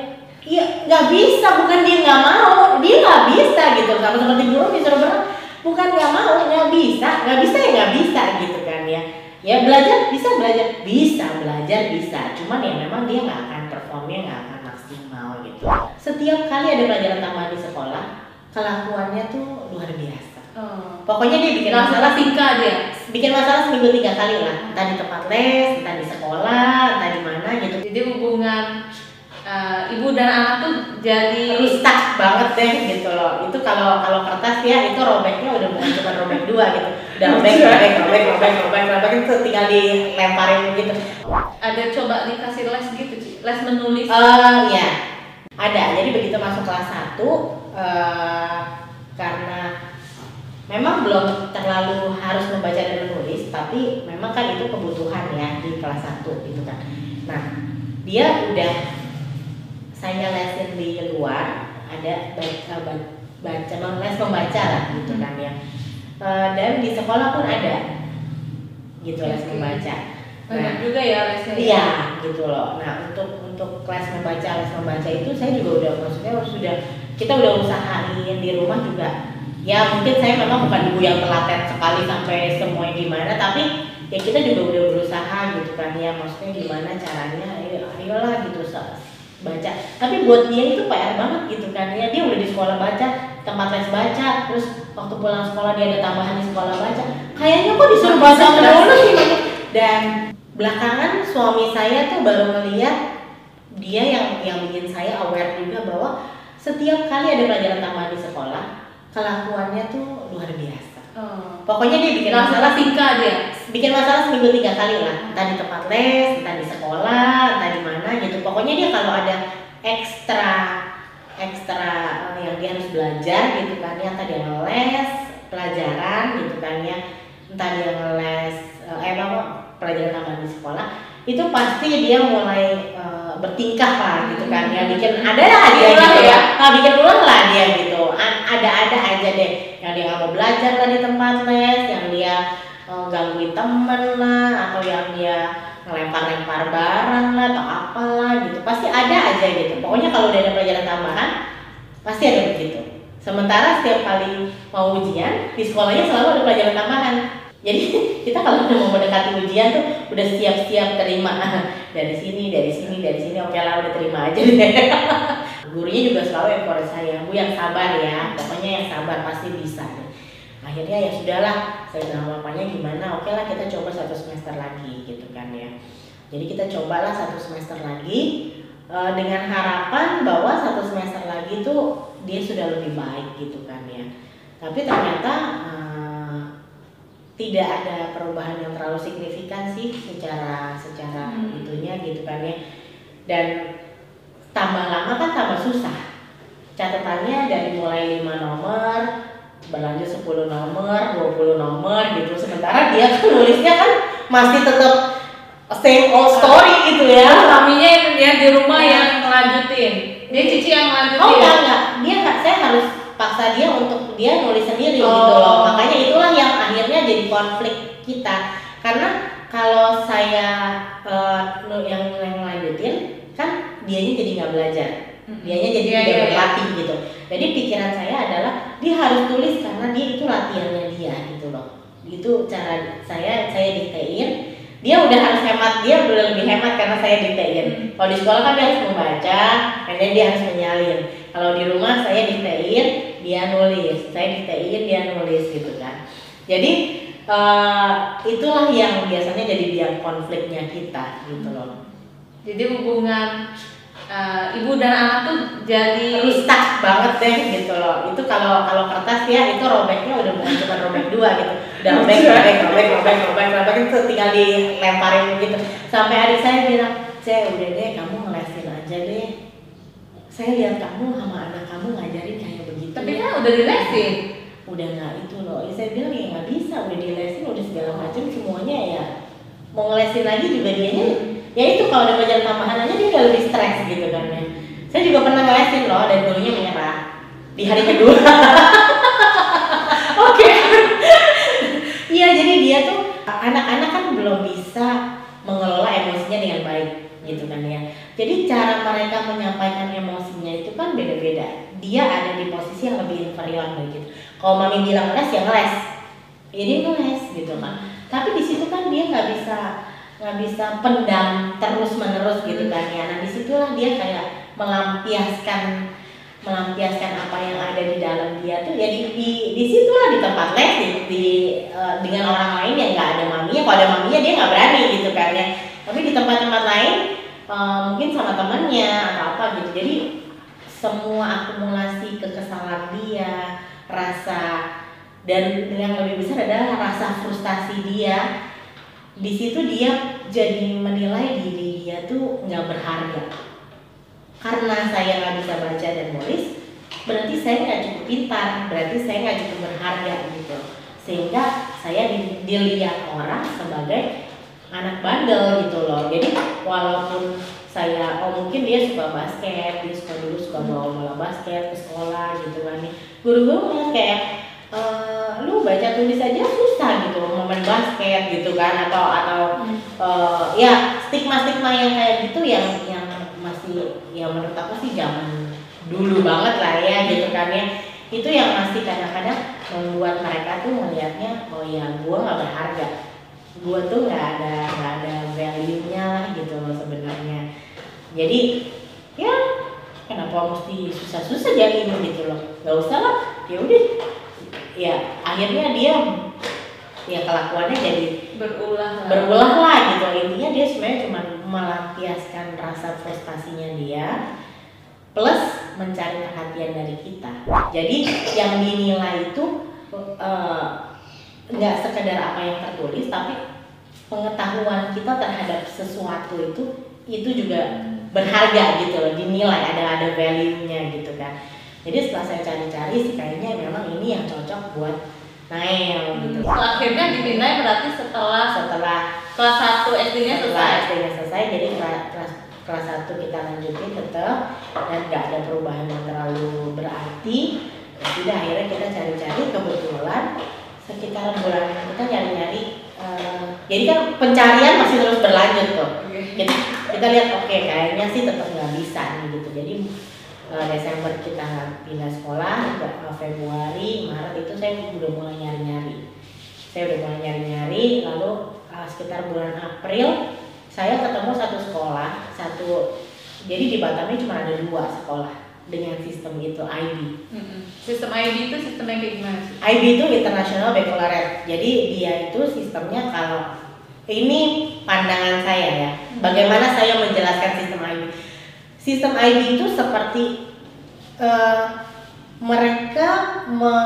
iya nggak bisa bukan dia nggak mau dia nggak bisa gitu. Sama seperti burung disuruh berenang bukan nggak mau nggak bisa nggak bisa ya nggak bisa gitu kan ya. Ya belajar bisa belajar bisa belajar bisa. Cuman ya memang dia nggak akan performnya nggak akan maksimal gitu. Setiap kali ada pelajaran tambahan di sekolah kelakuannya tuh luar biasa Oh. pokoknya dia bikin Langsung masalah tingkah dia. bikin masalah seminggu tiga kali lah. Entah di tempat les entah di sekolah entah di mana gitu. Jadi hubungan eh, ibu dan anak tuh jadi rusak banget deh gitu loh. Itu kalau kalau kertas ya itu robeknya udah bukan cuma robek dua gitu. Udah robek robek robek robek robek robek. Itu tinggal dilemparin gitu. Ada coba dikasih les gitu Ci. les menulis? Eh ya ada. Jadi begitu masuk kelas 1 eh karena memang belum terlalu harus membaca dan menulis tapi memang kan itu kebutuhan ya di kelas 1 gitu kan nah dia udah saya lesin di luar ada baca baca les membaca lah gitu kan ya Eh, dan di sekolah pun ada gitu les membaca banyak juga ya lesnya Iya, gitu loh. Nah, untuk untuk kelas membaca, les membaca itu saya juga udah maksudnya sudah kita udah usahain di rumah juga. Ya mungkin saya memang bukan ibu yang telaten sekali sampai semuanya gimana, tapi ya kita juga udah berusaha gitu kan ya. Maksudnya gimana caranya? Ayo, ayolah gitu baca. Tapi buat dia itu PR banget gitu kan ya. Dia udah di sekolah baca, tempat les baca, terus waktu pulang sekolah dia ada tambahan di sekolah baca. Kayaknya kok disuruh baca sih dan belakangan suami saya tuh baru melihat dia yang yang bikin saya aware juga bahwa setiap kali ada pelajaran tambahan di sekolah kelakuannya tuh luar biasa. Oh. pokoknya dia bikin langsung masalah tingkah dia? bikin masalah seminggu tiga kali lah. Entah di tempat les entah di sekolah entah di mana gitu. Pokoknya dia kalau ada ekstra ekstra eh, yang dia harus belajar gitu kan ya. Entah dia ngeles pelajaran gitu kan ya. Entah dia ngeles eh, emang pelajaran tambahan di sekolah. Itu pasti dia mulai eh, bertingkah lah gitu kan ya. Bikin ada lah dia gitu ya? ya ah, bikin ulang lah dia gitu Ada-ada aja deh. Yang dia nggak mau belajar lah di tempat les yang dia eh, gangguin temen lah atau yang dia ngelempar-lempar barang lah atau apalah gitu. Pasti ada aja gitu. Pokoknya kalau udah ada pelajaran tambahan pasti ada begitu. Sementara setiap kali mau ujian di sekolahnya selalu ada pelajaran tambahan. Jadi kita kalau udah mau mendekati ujian tuh udah siap-siap terima. Dari sini dari sini dari sini. Oke lah udah terima aja deh gurunya juga selalu encourage saya bu yang sabar ya pokoknya yang sabar pasti bisa akhirnya ya sudahlah saya bilang bapaknya gimana? Oke lah kita coba satu semester lagi gitu kan ya. Jadi kita cobalah satu semester lagi eh, dengan harapan bahwa satu semester lagi tuh dia sudah lebih baik gitu kan ya. Tapi ternyata eh, tidak ada perubahan yang terlalu signifikan sih secara secara Hmm. itunya gitu kan ya. Dan tambah lama catatannya dari mulai 5 nomor berlanjut 10 nomor 20 nomor gitu sementara dia kan nulisnya kan masih tetap same old story gitu ya suaminya yang dia di rumah Ya. yang ngelanjutin dia cici yang ngelanjutin Oh enggak enggak, dia saya harus paksa dia untuk dia nulis sendiri gitu Oh. loh. Makanya itulah yang akhirnya jadi konflik kita. Karena kalau saya nu- yang yang lanjutin kan dianya jadi nggak belajar. Dianya jadi tidak iya, iya. berlatih gitu. Jadi pikiran saya adalah dia harus tulis karena dia itu latihannya dia gitu loh. Itu cara saya saya diktein dia udah harus hemat dia udah lebih hemat karena saya diktein Hmm. kalau di sekolah kan dia harus membaca and then dia harus menyalin kalau di rumah saya diktein dia nulis saya diktein dia nulis gitu kan jadi uh, itulah yang biasanya jadi biang konfliknya kita gitu loh jadi hubungan uh, ibu dan anak tuh jadi rusak banget deh gitu loh. Itu kalau kalau kertas ya itu robeknya udah bukan cuma robek dua gitu. Udah robek robek robek robek robek robek itu tinggal dilemparin gitu. Sampai adik saya bilang saya udah deh kamu ngelesin aja deh. Saya lihat kamu sama anak kamu ngajarin kayak begitu tapi kan udah dilesin. Udah nggak itu loh. Ya, saya bilang ya nggak bisa udah dilesin udah segala macam semuanya ya mau ngelesin lagi juga dia ya itu kalau ada pelajaran tambahan aja dia udah lebih stres gitu kan ya. Saya juga pernah ngelesin loh dan dulunya menyerah di hari kedua. Oke. Iya jadi dia tuh anak-anak kan belum bisa mengelola emosinya dengan baik gitu kan ya. Jadi cara mereka menyampaikan emosinya itu kan beda-beda. Dia ada di posisi yang lebih inferior begitu kalau mami bilang ngeles ya ngeles ya ngeles gitu kan. Tapi di situ kan dia nggak bisa nggak bisa pendam terus menerus gitu kan ya. Nah di situlah dia kayak melampiaskan melampiaskan apa yang ada di dalam dia tuh. Ya di di, di di tempat les di, di uh, dengan orang lain yang nggak ada maminya. Kalau ada maminya dia nggak berani gitu kan ya. Tapi di tempat-tempat lain uh, mungkin sama temannya atau apa gitu. Jadi semua akumulasi kekesalan dia rasa dan yang lebih besar adalah rasa frustasi dia di situ dia jadi menilai diri dia tuh nggak berharga. Karena saya nggak bisa baca dan nulis berarti saya nggak cukup pintar berarti saya nggak cukup berharga gitu. Sehingga saya dilihat orang sebagai anak bandel gitu loh. Jadi walaupun saya oh mungkin dia suka basket dia suka dulu suka bawa bola basket ke sekolah gitu kan guru-guru ngeliat kayak uh, lu baca tulis aja susah gitu mau main basket gitu kan atau atau hmm. uh, ya stigma stigma yang kayak gitu yang yang masih ya menurut aku sih zaman dulu banget lah ya gitu kan ya. Itu yang masih kadang-kadang membuat mereka tuh melihatnya oh ya gua nggak berharga. Gua tuh nggak ada nggak ada value nya lah gitu loh sebenarnya. Jadi ya kenapa mesti susah-susah jadi ini gitu loh? Nggak usah lah ya udah ya akhirnya dia ya kelakuannya jadi berulah berulah lah gitu. Intinya dia sebenarnya cuma melampiaskan rasa frustasinya dia plus mencari perhatian dari kita. Jadi yang dinilai itu eh, nggak uh, sekedar apa yang tertulis tapi pengetahuan kita terhadap sesuatu itu itu juga berharga gitu loh dinilai ada ada value nya gitu kan jadi setelah saya cari-cari sih kayaknya memang ini yang cocok buat Nail gitu. Hmm. Akhirnya dinilai berarti setelah setelah kelas 1 SD-nya selesai. SD-nya selesai jadi kelas kelas 1 kita lanjutin tetap dan nggak ada perubahan yang terlalu berarti. Jadi akhirnya kita cari-cari kebetulan sekitar bulan kita nyari-nyari uh, jadi kan pencarian masih terus berlanjut tuh. Kita, kita lihat oke okay, kayaknya sih tetap nggak bisa nih gitu. Jadi Desember kita pindah sekolah uh, Februari Maret itu saya udah mulai nyari-nyari saya udah mulai nyari-nyari lalu uh, sekitar bulan April saya ketemu satu sekolah satu jadi di Batam ini cuma ada dua sekolah dengan sistem itu IB. Mm-hmm. Sistem IB itu sistemnya kayak gimana? IB itu International Baccalaureate. Jadi dia itu sistemnya kalau ini pandangan saya ya. Bagaimana saya menjelaskan sistem IB? Sistem ID itu seperti uh, mereka me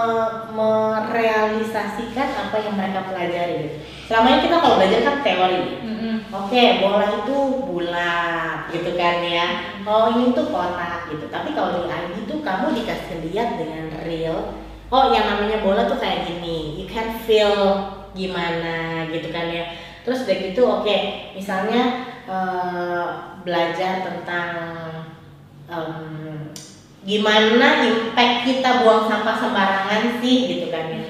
merealisasikan apa yang mereka pelajari. Selama ini kita kalau belajar kan teori. Mm-hmm. Oke, okay, bola itu bulat gitu kan ya. Oh ini tuh kotak gitu. Tapi kalau di ID itu kamu dikasih lihat dengan real. Oh yang namanya bola tuh kayak gini. You can feel gimana gitu kan ya. Terus udah gitu oke, okay, misalnya uh, belajar tentang um, gimana impact kita buang sampah sembarangan sih gitu kan ya.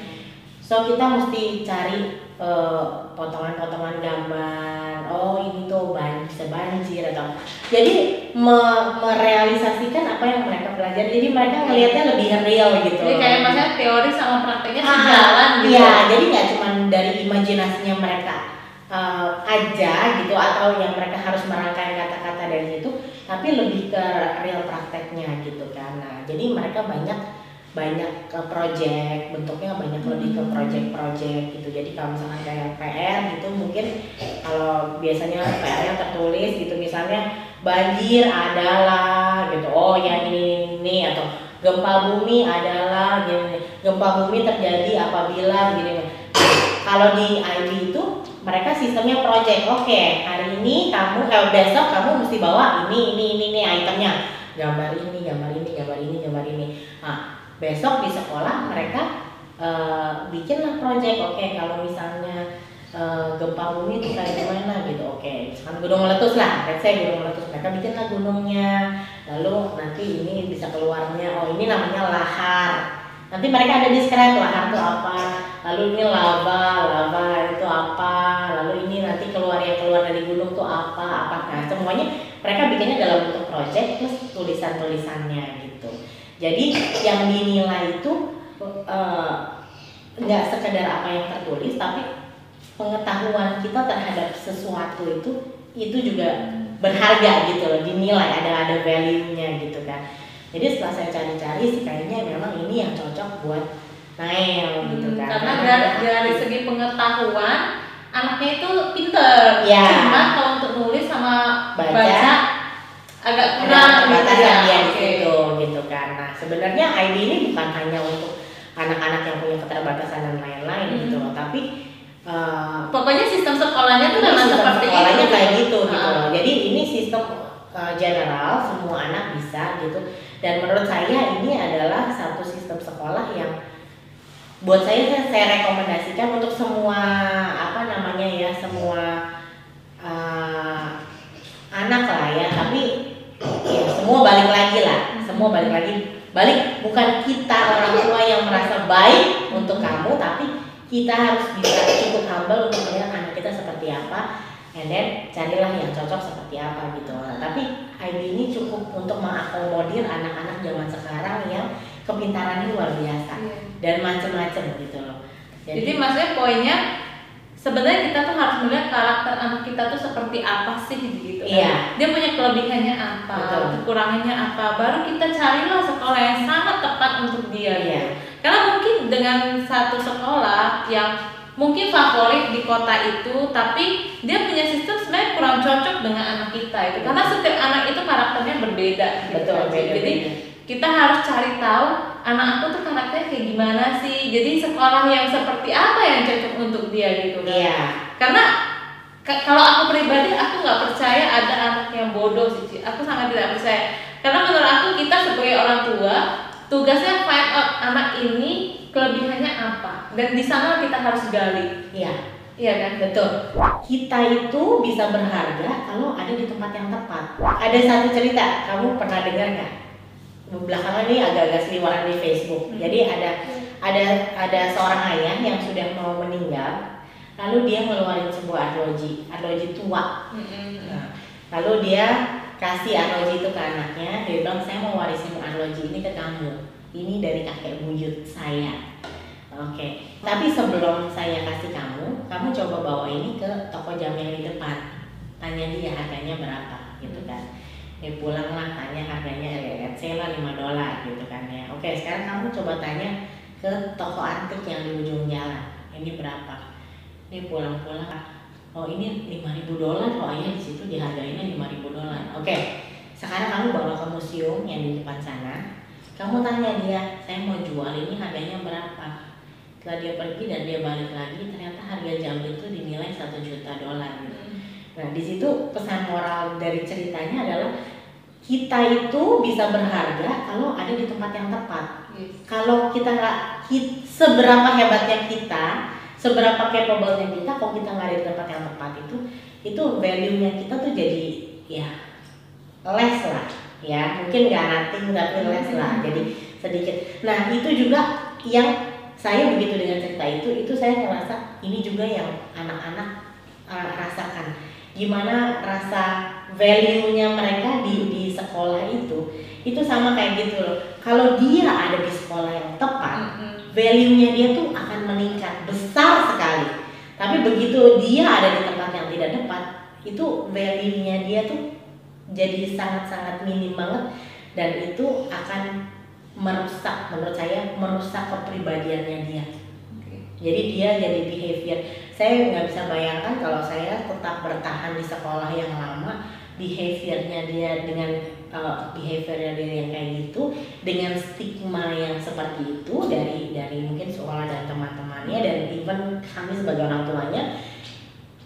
So kita mesti cari eh, potongan-potongan gambar oh ini tuh ban bisa banjir atau jadi me merealisasikan apa yang mereka pelajari. Jadi mereka ngelihatnya lebih real gitu. Jadi kayak maksudnya teori sama prakteknya ah, sejalan gitu. iya jadi nggak cuma dari imajinasinya mereka uh, aja gitu atau yang mereka harus merangkai kata-kata dari situ tapi lebih ke real prakteknya gitu kan. Nah jadi mereka banyak banyak ke project bentuknya banyak lebih ke project-project gitu. Jadi kalau misalkan kayak PR gitu mungkin kalau biasanya PR-nya tertulis gitu misalnya banjir adalah gitu. Oh ya ini ini atau gempa bumi adalah gini gempa bumi terjadi apabila gini. Kalau di IB itu mereka sistemnya project. Oke okay, hari ini kamu eh, besok kamu mesti bawa ini ini ini ini itemnya. Gambar ini gambar ini gambar ini gambar ini. Nah besok di sekolah mereka uh, bikinlah project. Oke okay, kalau misalnya uh, gempa bumi itu kayak gimana gitu. Oke okay. misalkan gunung meletus lah. Let's say gunung meletus. Mereka bikinlah gunungnya. Lalu nanti ini bisa keluarnya. Oh ini namanya lahar nanti mereka ada describe lahar itu apa lalu ini lava lava itu apa lalu ini nanti keluar yang keluar dari gunung itu apa apa nah semuanya mereka bikinnya dalam bentuk project plus tulisan tulisannya gitu jadi yang dinilai itu eh, nggak uh, sekedar apa yang tertulis, tapi pengetahuan kita terhadap sesuatu itu itu juga berharga gitu loh, dinilai ada ada value-nya gitu kan. Jadi setelah saya cari-cari sih kayaknya memang ini yang cocok buat gitu hmm, kan. Karena dari, dari segi pengetahuan anaknya itu pinter. Ya. Cuma kalau untuk nulis sama baca, baca agak kurang gitu ya. dia di situ gitu kan. Nah sebenarnya ID ini bukan hanya untuk anak-anak yang punya keterbatasan dan lain-lain hmm. gitu loh, tapi uh, pokoknya sistem sekolahnya tuh memang seperti sekolahnya itu. kayak gitu uh. gitu loh. Jadi ini sistem uh, general semua anak bisa gitu. Dan menurut saya ini adalah satu sistem sekolah yang buat saya saya, rekomendasikan untuk semua apa namanya ya semua uh, anak lah ya. Tapi ya semua balik lagi lah. Semua balik lagi. Balik bukan kita orang tua yang merasa baik untuk kamu tapi kita harus bisa cukup humble untuk melihat anak kita seperti apa and then carilah yang cocok seperti apa gitu nah, tapi ID ini cukup untuk mengakomodir anak-anak zaman sekarang yang kepintarannya luar biasa yeah. dan macam-macam gitu loh jadi, jadi maksudnya poinnya sebenarnya kita tuh harus melihat karakter anak kita tuh seperti apa sih gitu kan. Iya. Dia punya kelebihannya apa, Betul. kekurangannya apa, baru kita carilah sekolah yang sangat tepat untuk dia. Iya. Gitu. Karena mungkin dengan satu sekolah yang mungkin favorit di kota itu, tapi dia punya sistem sebenarnya kurang cocok dengan anak kita itu. Karena setiap anak itu karakternya berbeda. Gitu. Betul. Beda, Jadi kita harus cari tahu anak aku tuh karakternya kayak gimana sih jadi sekolah yang seperti apa yang cocok untuk dia gitu kan yeah. karena kalau aku pribadi aku nggak percaya ada anak yang bodoh sih aku sangat tidak percaya karena menurut aku kita sebagai orang tua tugasnya find out anak ini kelebihannya apa dan di sana kita harus gali iya Iya kan, betul. Kita itu bisa berharga kalau ada di tempat yang tepat. Ada satu cerita, kamu pernah dengar nggak? belakangan ini agak-agak seliwaran di Facebook. Hmm. Jadi ada ada ada seorang ayah yang sudah mau meninggal, lalu dia ngeluarin sebuah arloji, arloji tua. Hmm. Nah, lalu dia kasih arloji itu ke anaknya, dia bilang saya mau warisin arloji ini ke kamu. Ini dari kakek buyut saya. Oke, okay. tapi sebelum saya kasih kamu, kamu coba bawa ini ke toko jam yang di depan. Tanya dia harganya berapa, gitu kan ya pulang lah tanya harganya ya let's say lah 5 dolar gitu kan ya oke sekarang kamu coba tanya ke toko antik yang di ujung jalan ini berapa ini pulang-pulang oh ini 5000 dolar oh iya di situ dihargainya 5000 dolar. Oke sekarang kamu bawa ke museum yang di depan sana. Kamu tanya dia saya mau jual ini harganya berapa? Setelah dia pergi dan dia balik lagi ternyata harga jam itu dinilai satu juta dolar. Gitu Nah, di situ pesan moral dari ceritanya adalah kita itu bisa berharga kalau ada di tempat yang tepat. Yes. Kalau kita nggak seberapa hebatnya kita, seberapa capable-nya kita, kalau kita nggak ada di tempat yang tepat itu, itu value-nya kita tuh jadi ya less lah, ya. Mungkin nggak nating tapi less lah, mm-hmm. jadi sedikit. Nah itu juga yang saya begitu dengan cerita itu, itu saya ngerasa ini juga yang anak-anak uh, rasakan. Gimana rasa value-nya mereka di di sekolah itu itu sama kayak gitu loh. Kalau dia ada di sekolah yang tepat value-nya dia tuh akan meningkat. Besar sekali. Tapi begitu dia ada di tempat itu value-nya dia tuh jadi sangat-sangat minim banget. Dan itu akan merusak menurut saya merusak kepribadiannya dia. Jadi dia jadi behavior. Saya nggak bisa bayangkan kalau saya tetap bertahan di sekolah yang lama behaviornya dia dengan uh, behaviornya dia yang kayak gitu dengan stigma yang seperti itu dari dari mungkin sekolah dan teman-temannya dan even kami sebagai orang tuanya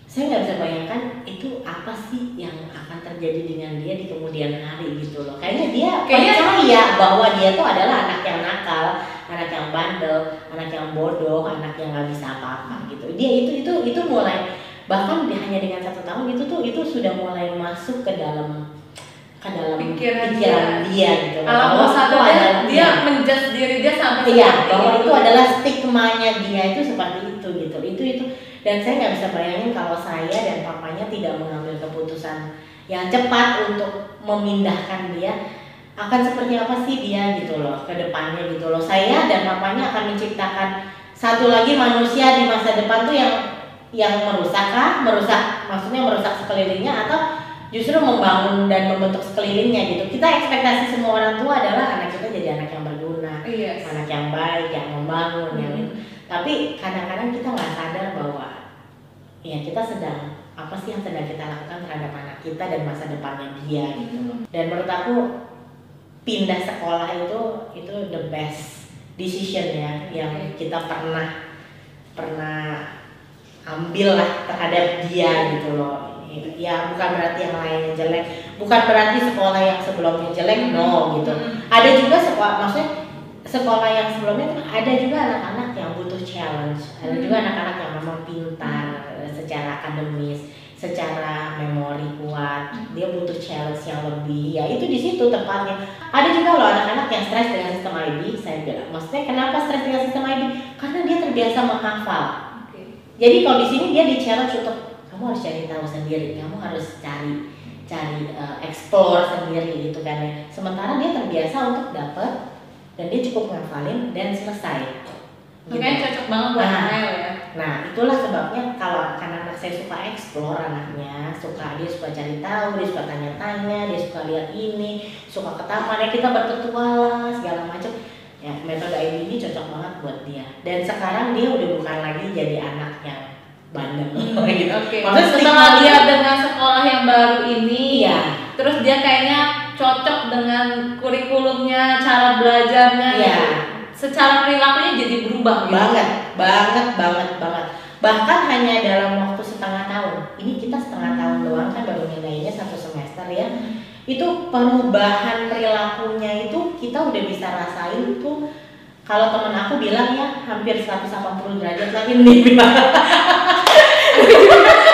saya nggak bisa bayangkan itu apa sih yang akan terjadi dengan dia di kemudian hari gitu loh. Kayaknya dia Kayaknya- percaya bahwa dia tuh adalah anak yang nakal anak yang bandel anak yang bodoh anak yang nggak bisa apa-apa gitu. Dia itu itu itu mulai bahkan hanya dengan satu tahun itu tuh itu sudah mulai masuk ke dalam ke dalam Pikiran dia, gitu loh. Kalau Bahwa itu dia, adalah- dia menjudge diri dia sampai Iya, bahwa itu. itu adalah stigmanya dia itu seperti itu gitu. Itu itu dan saya nggak bisa bayangin kalau saya dan papanya tidak mengambil keputusan yang cepat untuk memindahkan dia akan seperti apa sih dia gitu loh ke depannya gitu loh. Saya dan papanya akan menciptakan satu lagi manusia di masa depan tuh yang yang merusak kah? Merusak maksudnya merusak sekelilingnya atau justru membangun dan membentuk sekelilingnya gitu. Kita ekspektasi semua orang tua adalah anak kita jadi anak yang berguna, Iya. anak yang baik, yang membangun, yang Hmm. itu. Tapi kadang-kadang kita nggak sadar bahwa ya kita sedang apa sih yang sedang kita lakukan terhadap anak kita dan masa depannya dia gitu loh. Dan menurut aku pindah sekolah itu itu the best decision ya yang kita pernah pernah ambil lah terhadap dia gitu loh. Ya bukan berarti yang lainnya jelek, bukan berarti sekolah yang sebelumnya jelek, no gitu. Hmm. ada juga sekolah maksudnya sekolah yang sebelumnya ada juga anak-anak yang butuh challenge. Ada Hmm. juga anak-anak yang memang pintar secara akademis secara memori kuat. Dia butuh challenge yang lebih. Ya itu di situ tepatnya ada juga loh anak-anak yang stres dengan sistem IB saya bilang. Maksudnya kenapa stres dengan sistem IB karena dia terbiasa menghafal. Oke. jadi kalau di sini dia di challenge untuk kamu harus cari tahu sendiri, kamu harus cari cari uh, explore sendiri gitu kan ya. Sementara dia terbiasa untuk dapat dan dia cukup ngafalin dan selesai. Gitu. Makanya cocok banget buat Nah. Nael ya. Nah itulah sebabnya kalau karena anak saya suka explore anaknya, suka dia suka cari tahu, dia suka tanya-tanya, dia suka lihat ini, suka ke taman ya kita berpetualang segala macam. Ya metode ini cocok banget buat dia. Dan sekarang dia udah bukan lagi jadi anak yang bandel gitu. Oke. Maksudnya Setelah dia dengan sekolah yang baru ini, Iya. terus dia kayaknya cocok dengan kurikulumnya, cara belajarnya. Iya. gitu. Secara perilakunya jadi berubah gitu. banget banget banget banget bahkan hanya dalam waktu setengah tahun ini kita setengah tahun doang kan baru nilainya satu semester ya itu perubahan perilakunya itu kita udah bisa rasain tuh kalau temen aku bilang ya hampir 180 derajat lagi nih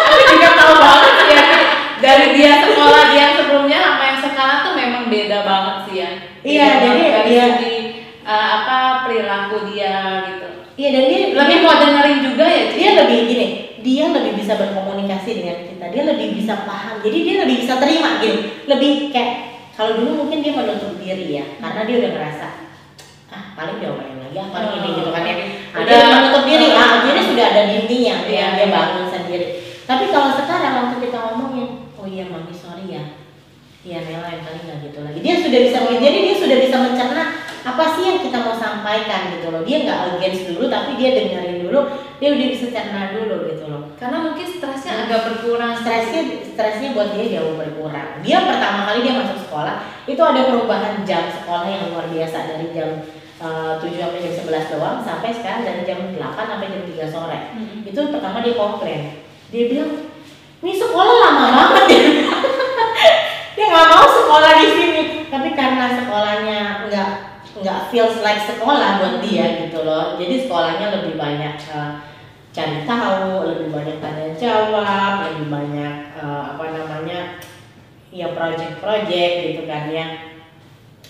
Aku juga tahu banget sih ya. Dari dia sekolah dia yang sebelumnya sama yang sekarang tuh memang beda banget sih ya. Iya, jadi dia- segi, uh, apa perilaku dia gitu. iya dan dia Lebih mau dengerin juga ya, dia lebih gini dia lebih bisa berkomunikasi dengan kita dia lebih bisa paham jadi dia lebih bisa terima gitu lebih kayak kalau dulu mungkin dia menutup diri ya karena dia udah ngerasa ah paling diomelin lagi apa Oh, ini gitu kan ya Nah, udah- dia menutup diri ah jadi sudah ada dindingnya Iya, yang dia iya. bangun sendiri tapi kalau sekarang waktu kita ngomongin oh iya mami sorry ya Iya Nela yang kali nggak gitu lagi. Dia sudah bisa jadi dia sudah bisa mencerna apa sih yang kita mau sampaikan gitu loh. Dia nggak against dulu tapi dia dengerin dulu. Dia udah bisa cerna dulu gitu loh. Karena mungkin stresnya agak berkurang. Stresnya stresnya buat dia jauh berkurang. Dia pertama kali dia masuk sekolah itu ada perubahan jam sekolah yang luar biasa dari jam eh, 7 sampai jam 11 doang sampai sekarang dari jam 8 sampai jam 3 sore. Hmm. Itu pertama dia komplain. Dia bilang, "Ini sekolah lama banget ya." dia nggak mau sekolah di sini tapi karena sekolahnya nggak nggak feels like sekolah buat dia gitu loh jadi sekolahnya lebih banyak eh, cari tahu lebih banyak tanya jawab lebih banyak eh, apa namanya ya project-project gitu kan ya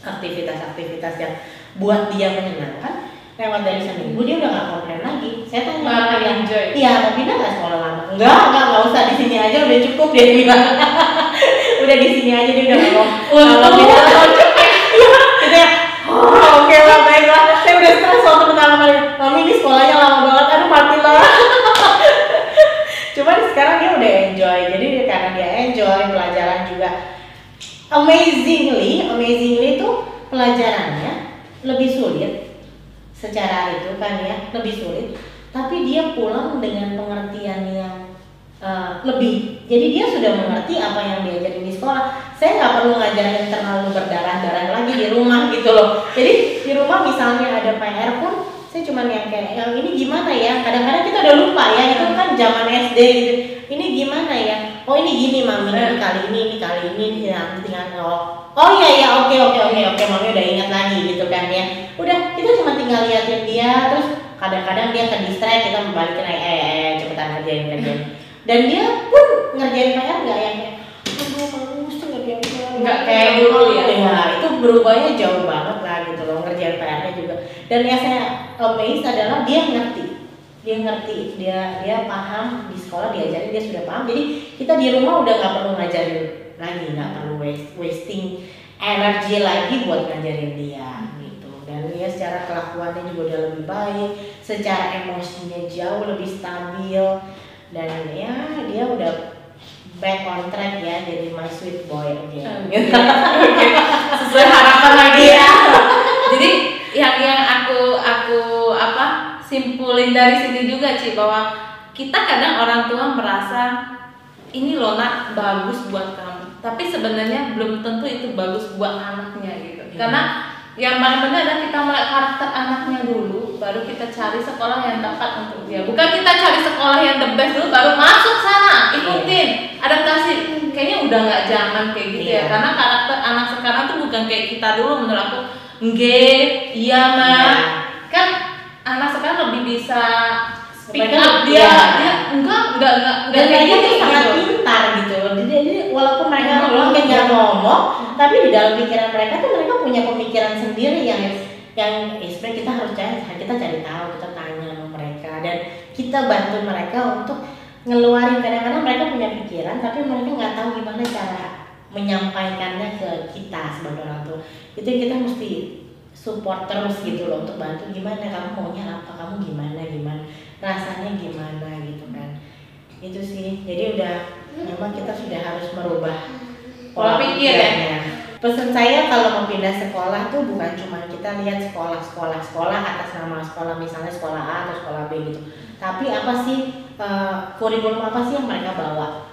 aktivitas-aktivitas yang buat dia menyenangkan lewat dari seminggu dia udah nggak komplain lagi saya Malah sama dia, enjoy. Iya, mau pindah nggak sekolah lama? Enggak, enggak, enggak usah di sini aja udah cukup dia bilang. udah di sini aja dia udah nggak mau. Untung. Kalau pindah Iya, gitu ya. Oh, oke lah, baiklah. Saya udah stres waktu pertama kali. Mami ini sekolahnya lama banget, aduh mati lah. Cuman sekarang dia udah enjoy, jadi dia- karena dia amazingly amazingly itu pelajarannya lebih sulit. Secara itu kan ya lebih sulit. Tapi dia pulang dengan pengertian yang uh, lebih. Jadi dia sudah mengerti apa yang diajarin di sekolah. Saya nggak perlu ngajarin terlalu berdarah-darah lagi di rumah gitu loh. Jadi di rumah misalnya ada PR pun saya cuma yang kayak yang ini gimana ya? Kadang-kadang kita udah lupa ya itu kan zaman SD gitu. Ini gimana ya oh ini gini mami ini kali ini ini kali ini nanti tinggal oh oh iya ya oke oke oke oke. Mami udah ingat lagi gitu kan ya. Udah kita cuma tinggal liatin dia. Terus kadang-kadang dia ke distract kita membalikin eh, eh, eh cepetan ngerjain ngerjain. Dan dia pun ngerjain PR nggak yang kayak aduh mami mesti ngerjain PR Nggak kayak dulu ya? ya itu berubahnya jauh banget lah gitu loh ngerjain PR-nya juga. Dan yang saya amazed adalah dia ngerti dia ngerti dia dia paham di sekolah diajarin dia sudah paham. Jadi kita di rumah udah nggak perlu ngajarin lagi nggak perlu waste, wasting energi lagi buat ngajarin dia gitu. Dan dia secara kelakuannya juga udah lebih baik secara emosinya jauh lebih stabil dan ya dia udah back on track ya jadi my sweet boy aja. Sesuai harapan lagi ya. jadi yang yang aku simpulin dari sini juga Ci bahwa kita kadang orang tua merasa ini loh nak bagus buat kamu. Tapi sebenarnya belum tentu itu bagus buat anaknya gitu. Iya. karena yang paling benar adalah kita melihat karakter anaknya dulu baru kita cari sekolah yang tepat untuk dia. Bukan kita cari sekolah yang the best dulu baru masuk sana ikutin adaptasi. Kayaknya udah nggak zaman kayak gitu Iya. ya karena karakter anak sekarang tuh bukan kayak kita dulu menurut aku nge iya mah Iya. kan anak sekarang lebih bisa speak Mereka up. dia iya. dia enggak enggak enggak enggak dan kayak gitu. sangat pintar gitu jadi, jadi walaupun mereka Hmm. mungkin nggak ngomong tapi di dalam pikiran mereka tuh mereka punya pemikiran sendiri yang yang eh, sebenarnya kita harus cari kita cari tahu kita tanya sama mereka. Dan kita bantu mereka untuk ngeluarin. Kadang-kadang mereka punya pikiran tapi mereka nggak tahu gimana cara menyampaikannya ke kita sebagai orang tua. Itu yang kita mesti support terus gitu loh untuk bantu gimana kamu maunya apa kamu gimana gimana rasanya gimana gitu kan. Itu sih jadi udah memang kita sudah harus merubah Pola pikir ya? pesan saya kalau mau pindah sekolah tuh bukan cuma kita lihat sekolah sekolah sekolah atas nama sekolah misalnya sekolah A atau sekolah B gitu. Tapi apa sih eh, kurikulum apa sih yang mereka bawa?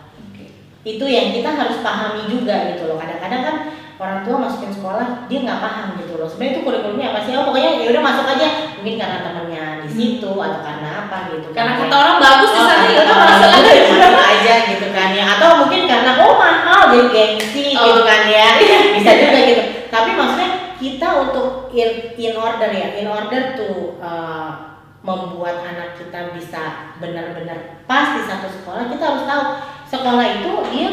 Itu yang kita harus pahami juga gitu loh. Kadang-kadang kan orang tua masukin sekolah dia nggak paham gitu loh. Sebenarnya itu kurikulumnya apa sih? Oh pokoknya ya udah masuk aja. Mungkin karena temennya di situ atau karena apa gitu kan. karena kata orang bagus di Oh, sana karena ya udah masuk itu aja. masuk aja gitu kan ya. Atau mungkin karena oh mahal jadi gengsi Oh. gitu kan ya. Bisa juga gitu. Tapi maksudnya kita untuk in, in order ya in order to uh, membuat anak kita bisa benar-benar pas di satu sekolah kita harus tahu sekolah itu dia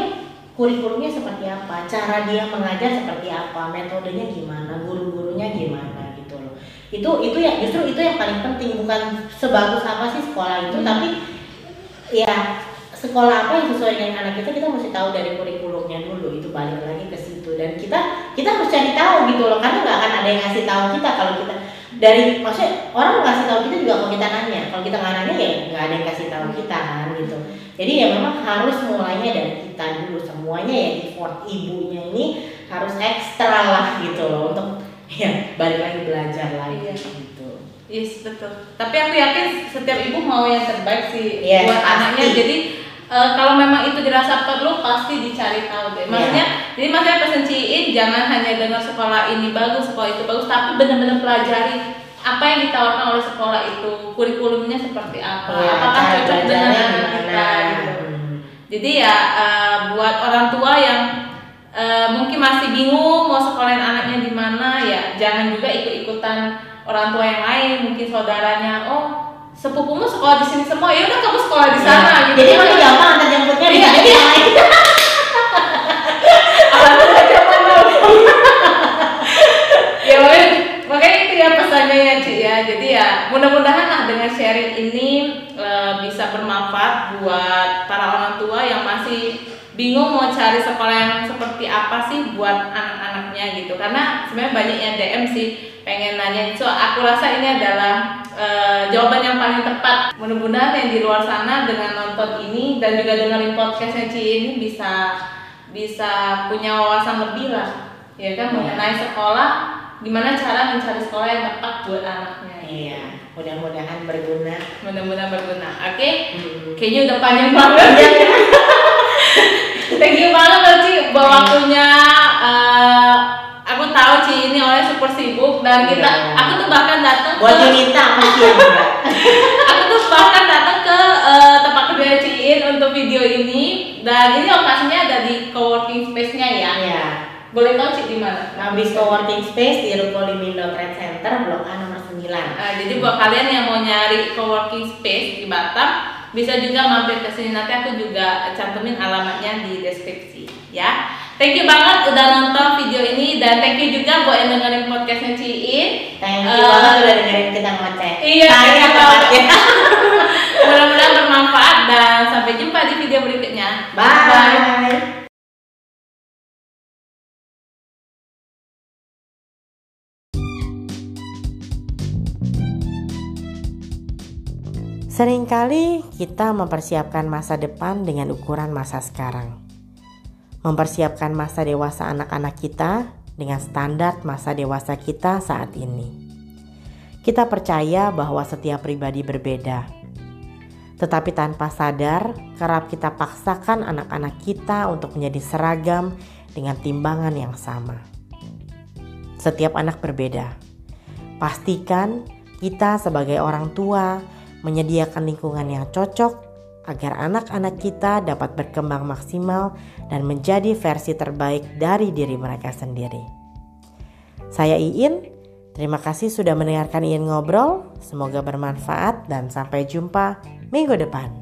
kurikulumnya seperti apa cara dia mengajar seperti apa metodenya gimana guru-gurunya gimana gitu loh itu itu yang justru itu yang paling penting bukan sebagus apa sih sekolah itu Hmm. tapi ya sekolah apa yang sesuai dengan anak kita kita mesti tahu dari kurikulumnya dulu itu balik lagi ke situ dan kita kita harus cari tahu gitu loh karena nggak akan ada yang ngasih tahu kita kalau kita dari maksudnya orang ngasih tahu kita juga kalau kita nanya kalau kita nggak nanya ya nggak ada yang kasih tahu kita kan gitu jadi ya memang harus mulainya dari kita dulu semuanya ya effort ibunya ini harus ekstra lah gitu loh untuk ya balik lagi belajar lagi Iya. gitu Yes betul. Tapi aku yakin setiap ibu mau yang terbaik sih Yes, buat pasti. anaknya. Jadi eh, kalau memang itu dirasa perlu pasti dicari tahu deh. Maksudnya, jadi maksudnya pesan Ciin jangan hanya dengar sekolah ini bagus, sekolah itu bagus, tapi benar-benar pelajari apa yang ditawarkan oleh sekolah itu, kurikulumnya seperti apa, Ya, apakah cocok dengan anak kita gitu. Hmm. Jadi ya eh, buat orang tua yang eh, mungkin masih bingung mau sekolahin anaknya di mana ya jangan juga ikut-ikutan orang tua yang lain mungkin saudaranya oh sepupumu sekolah di sini semua ya udah kamu sekolah di sana Ya, gitu. Jadi mami gampang antar jemputnya Iya, bisa iya. lain. Ya makanya, makanya itu ya pesannya ya Ci ya. Jadi ya mudah-mudahan lah dengan sharing ini eh, bisa bermanfaat buat para orang tua yang masih bingung mau cari sekolah yang seperti apa sih buat anak-anaknya gitu. Karena sebenarnya banyak yang DM sih pengen nanya. So aku rasa ini adalah eh, jawaban yang paling tepat. Mudah-mudahan yang di luar sana dengan nonton ini dan juga dengerin podcastnya Ci ini bisa bisa punya wawasan lebih lah. Ya kan? Mengenai sekolah gimana cara mencari sekolah yang tepat buat anaknya. Iya, mudah-mudahan berguna. mudah-mudahan berguna. Oke? Hmm. kayaknya udah panjang banget. Thank you banget Ci buat waktunya super sibuk dan kita Iya. aku tuh bahkan datang Buat ke Yunita mungkin aku tuh bahkan datang ke eh, tempat kerja Ciin untuk video ini dan ini lokasinya ada di coworking space-nya ya Iya. boleh tahu Ci di mana Habis coworking space di Ruko Limindo Trade Center Blok A nomor 9. Nah, jadi buat kalian yang mau nyari coworking space di Batam, bisa juga mampir ke sini. Nanti aku juga cantumin alamatnya di deskripsi, ya. Thank you banget udah nonton video ini dan thank you juga buat yang dengerin podcastnya Ciin. Thank you Eh, banget udah dengerin kita ngoceh. Iya, Saya thank you tepatnya. Mudah-mudahan bermanfaat dan sampai jumpa di video berikutnya. Bye. Seringkali kita mempersiapkan masa depan dengan ukuran masa sekarang. Mempersiapkan masa dewasa anak-anak kita dengan standar masa dewasa kita saat ini. Kita percaya bahwa setiap pribadi berbeda. Tetapi tanpa sadar, kerap kita paksakan anak-anak kita untuk menjadi seragam dengan timbangan yang sama. Setiap anak berbeda. Pastikan kita sebagai orang tua menyediakan lingkungan yang cocok agar anak-anak kita dapat berkembang maksimal dan menjadi versi terbaik dari diri mereka sendiri. Saya Iin, terima kasih sudah mendengarkan Iin ngobrol. Semoga bermanfaat dan sampai jumpa minggu depan.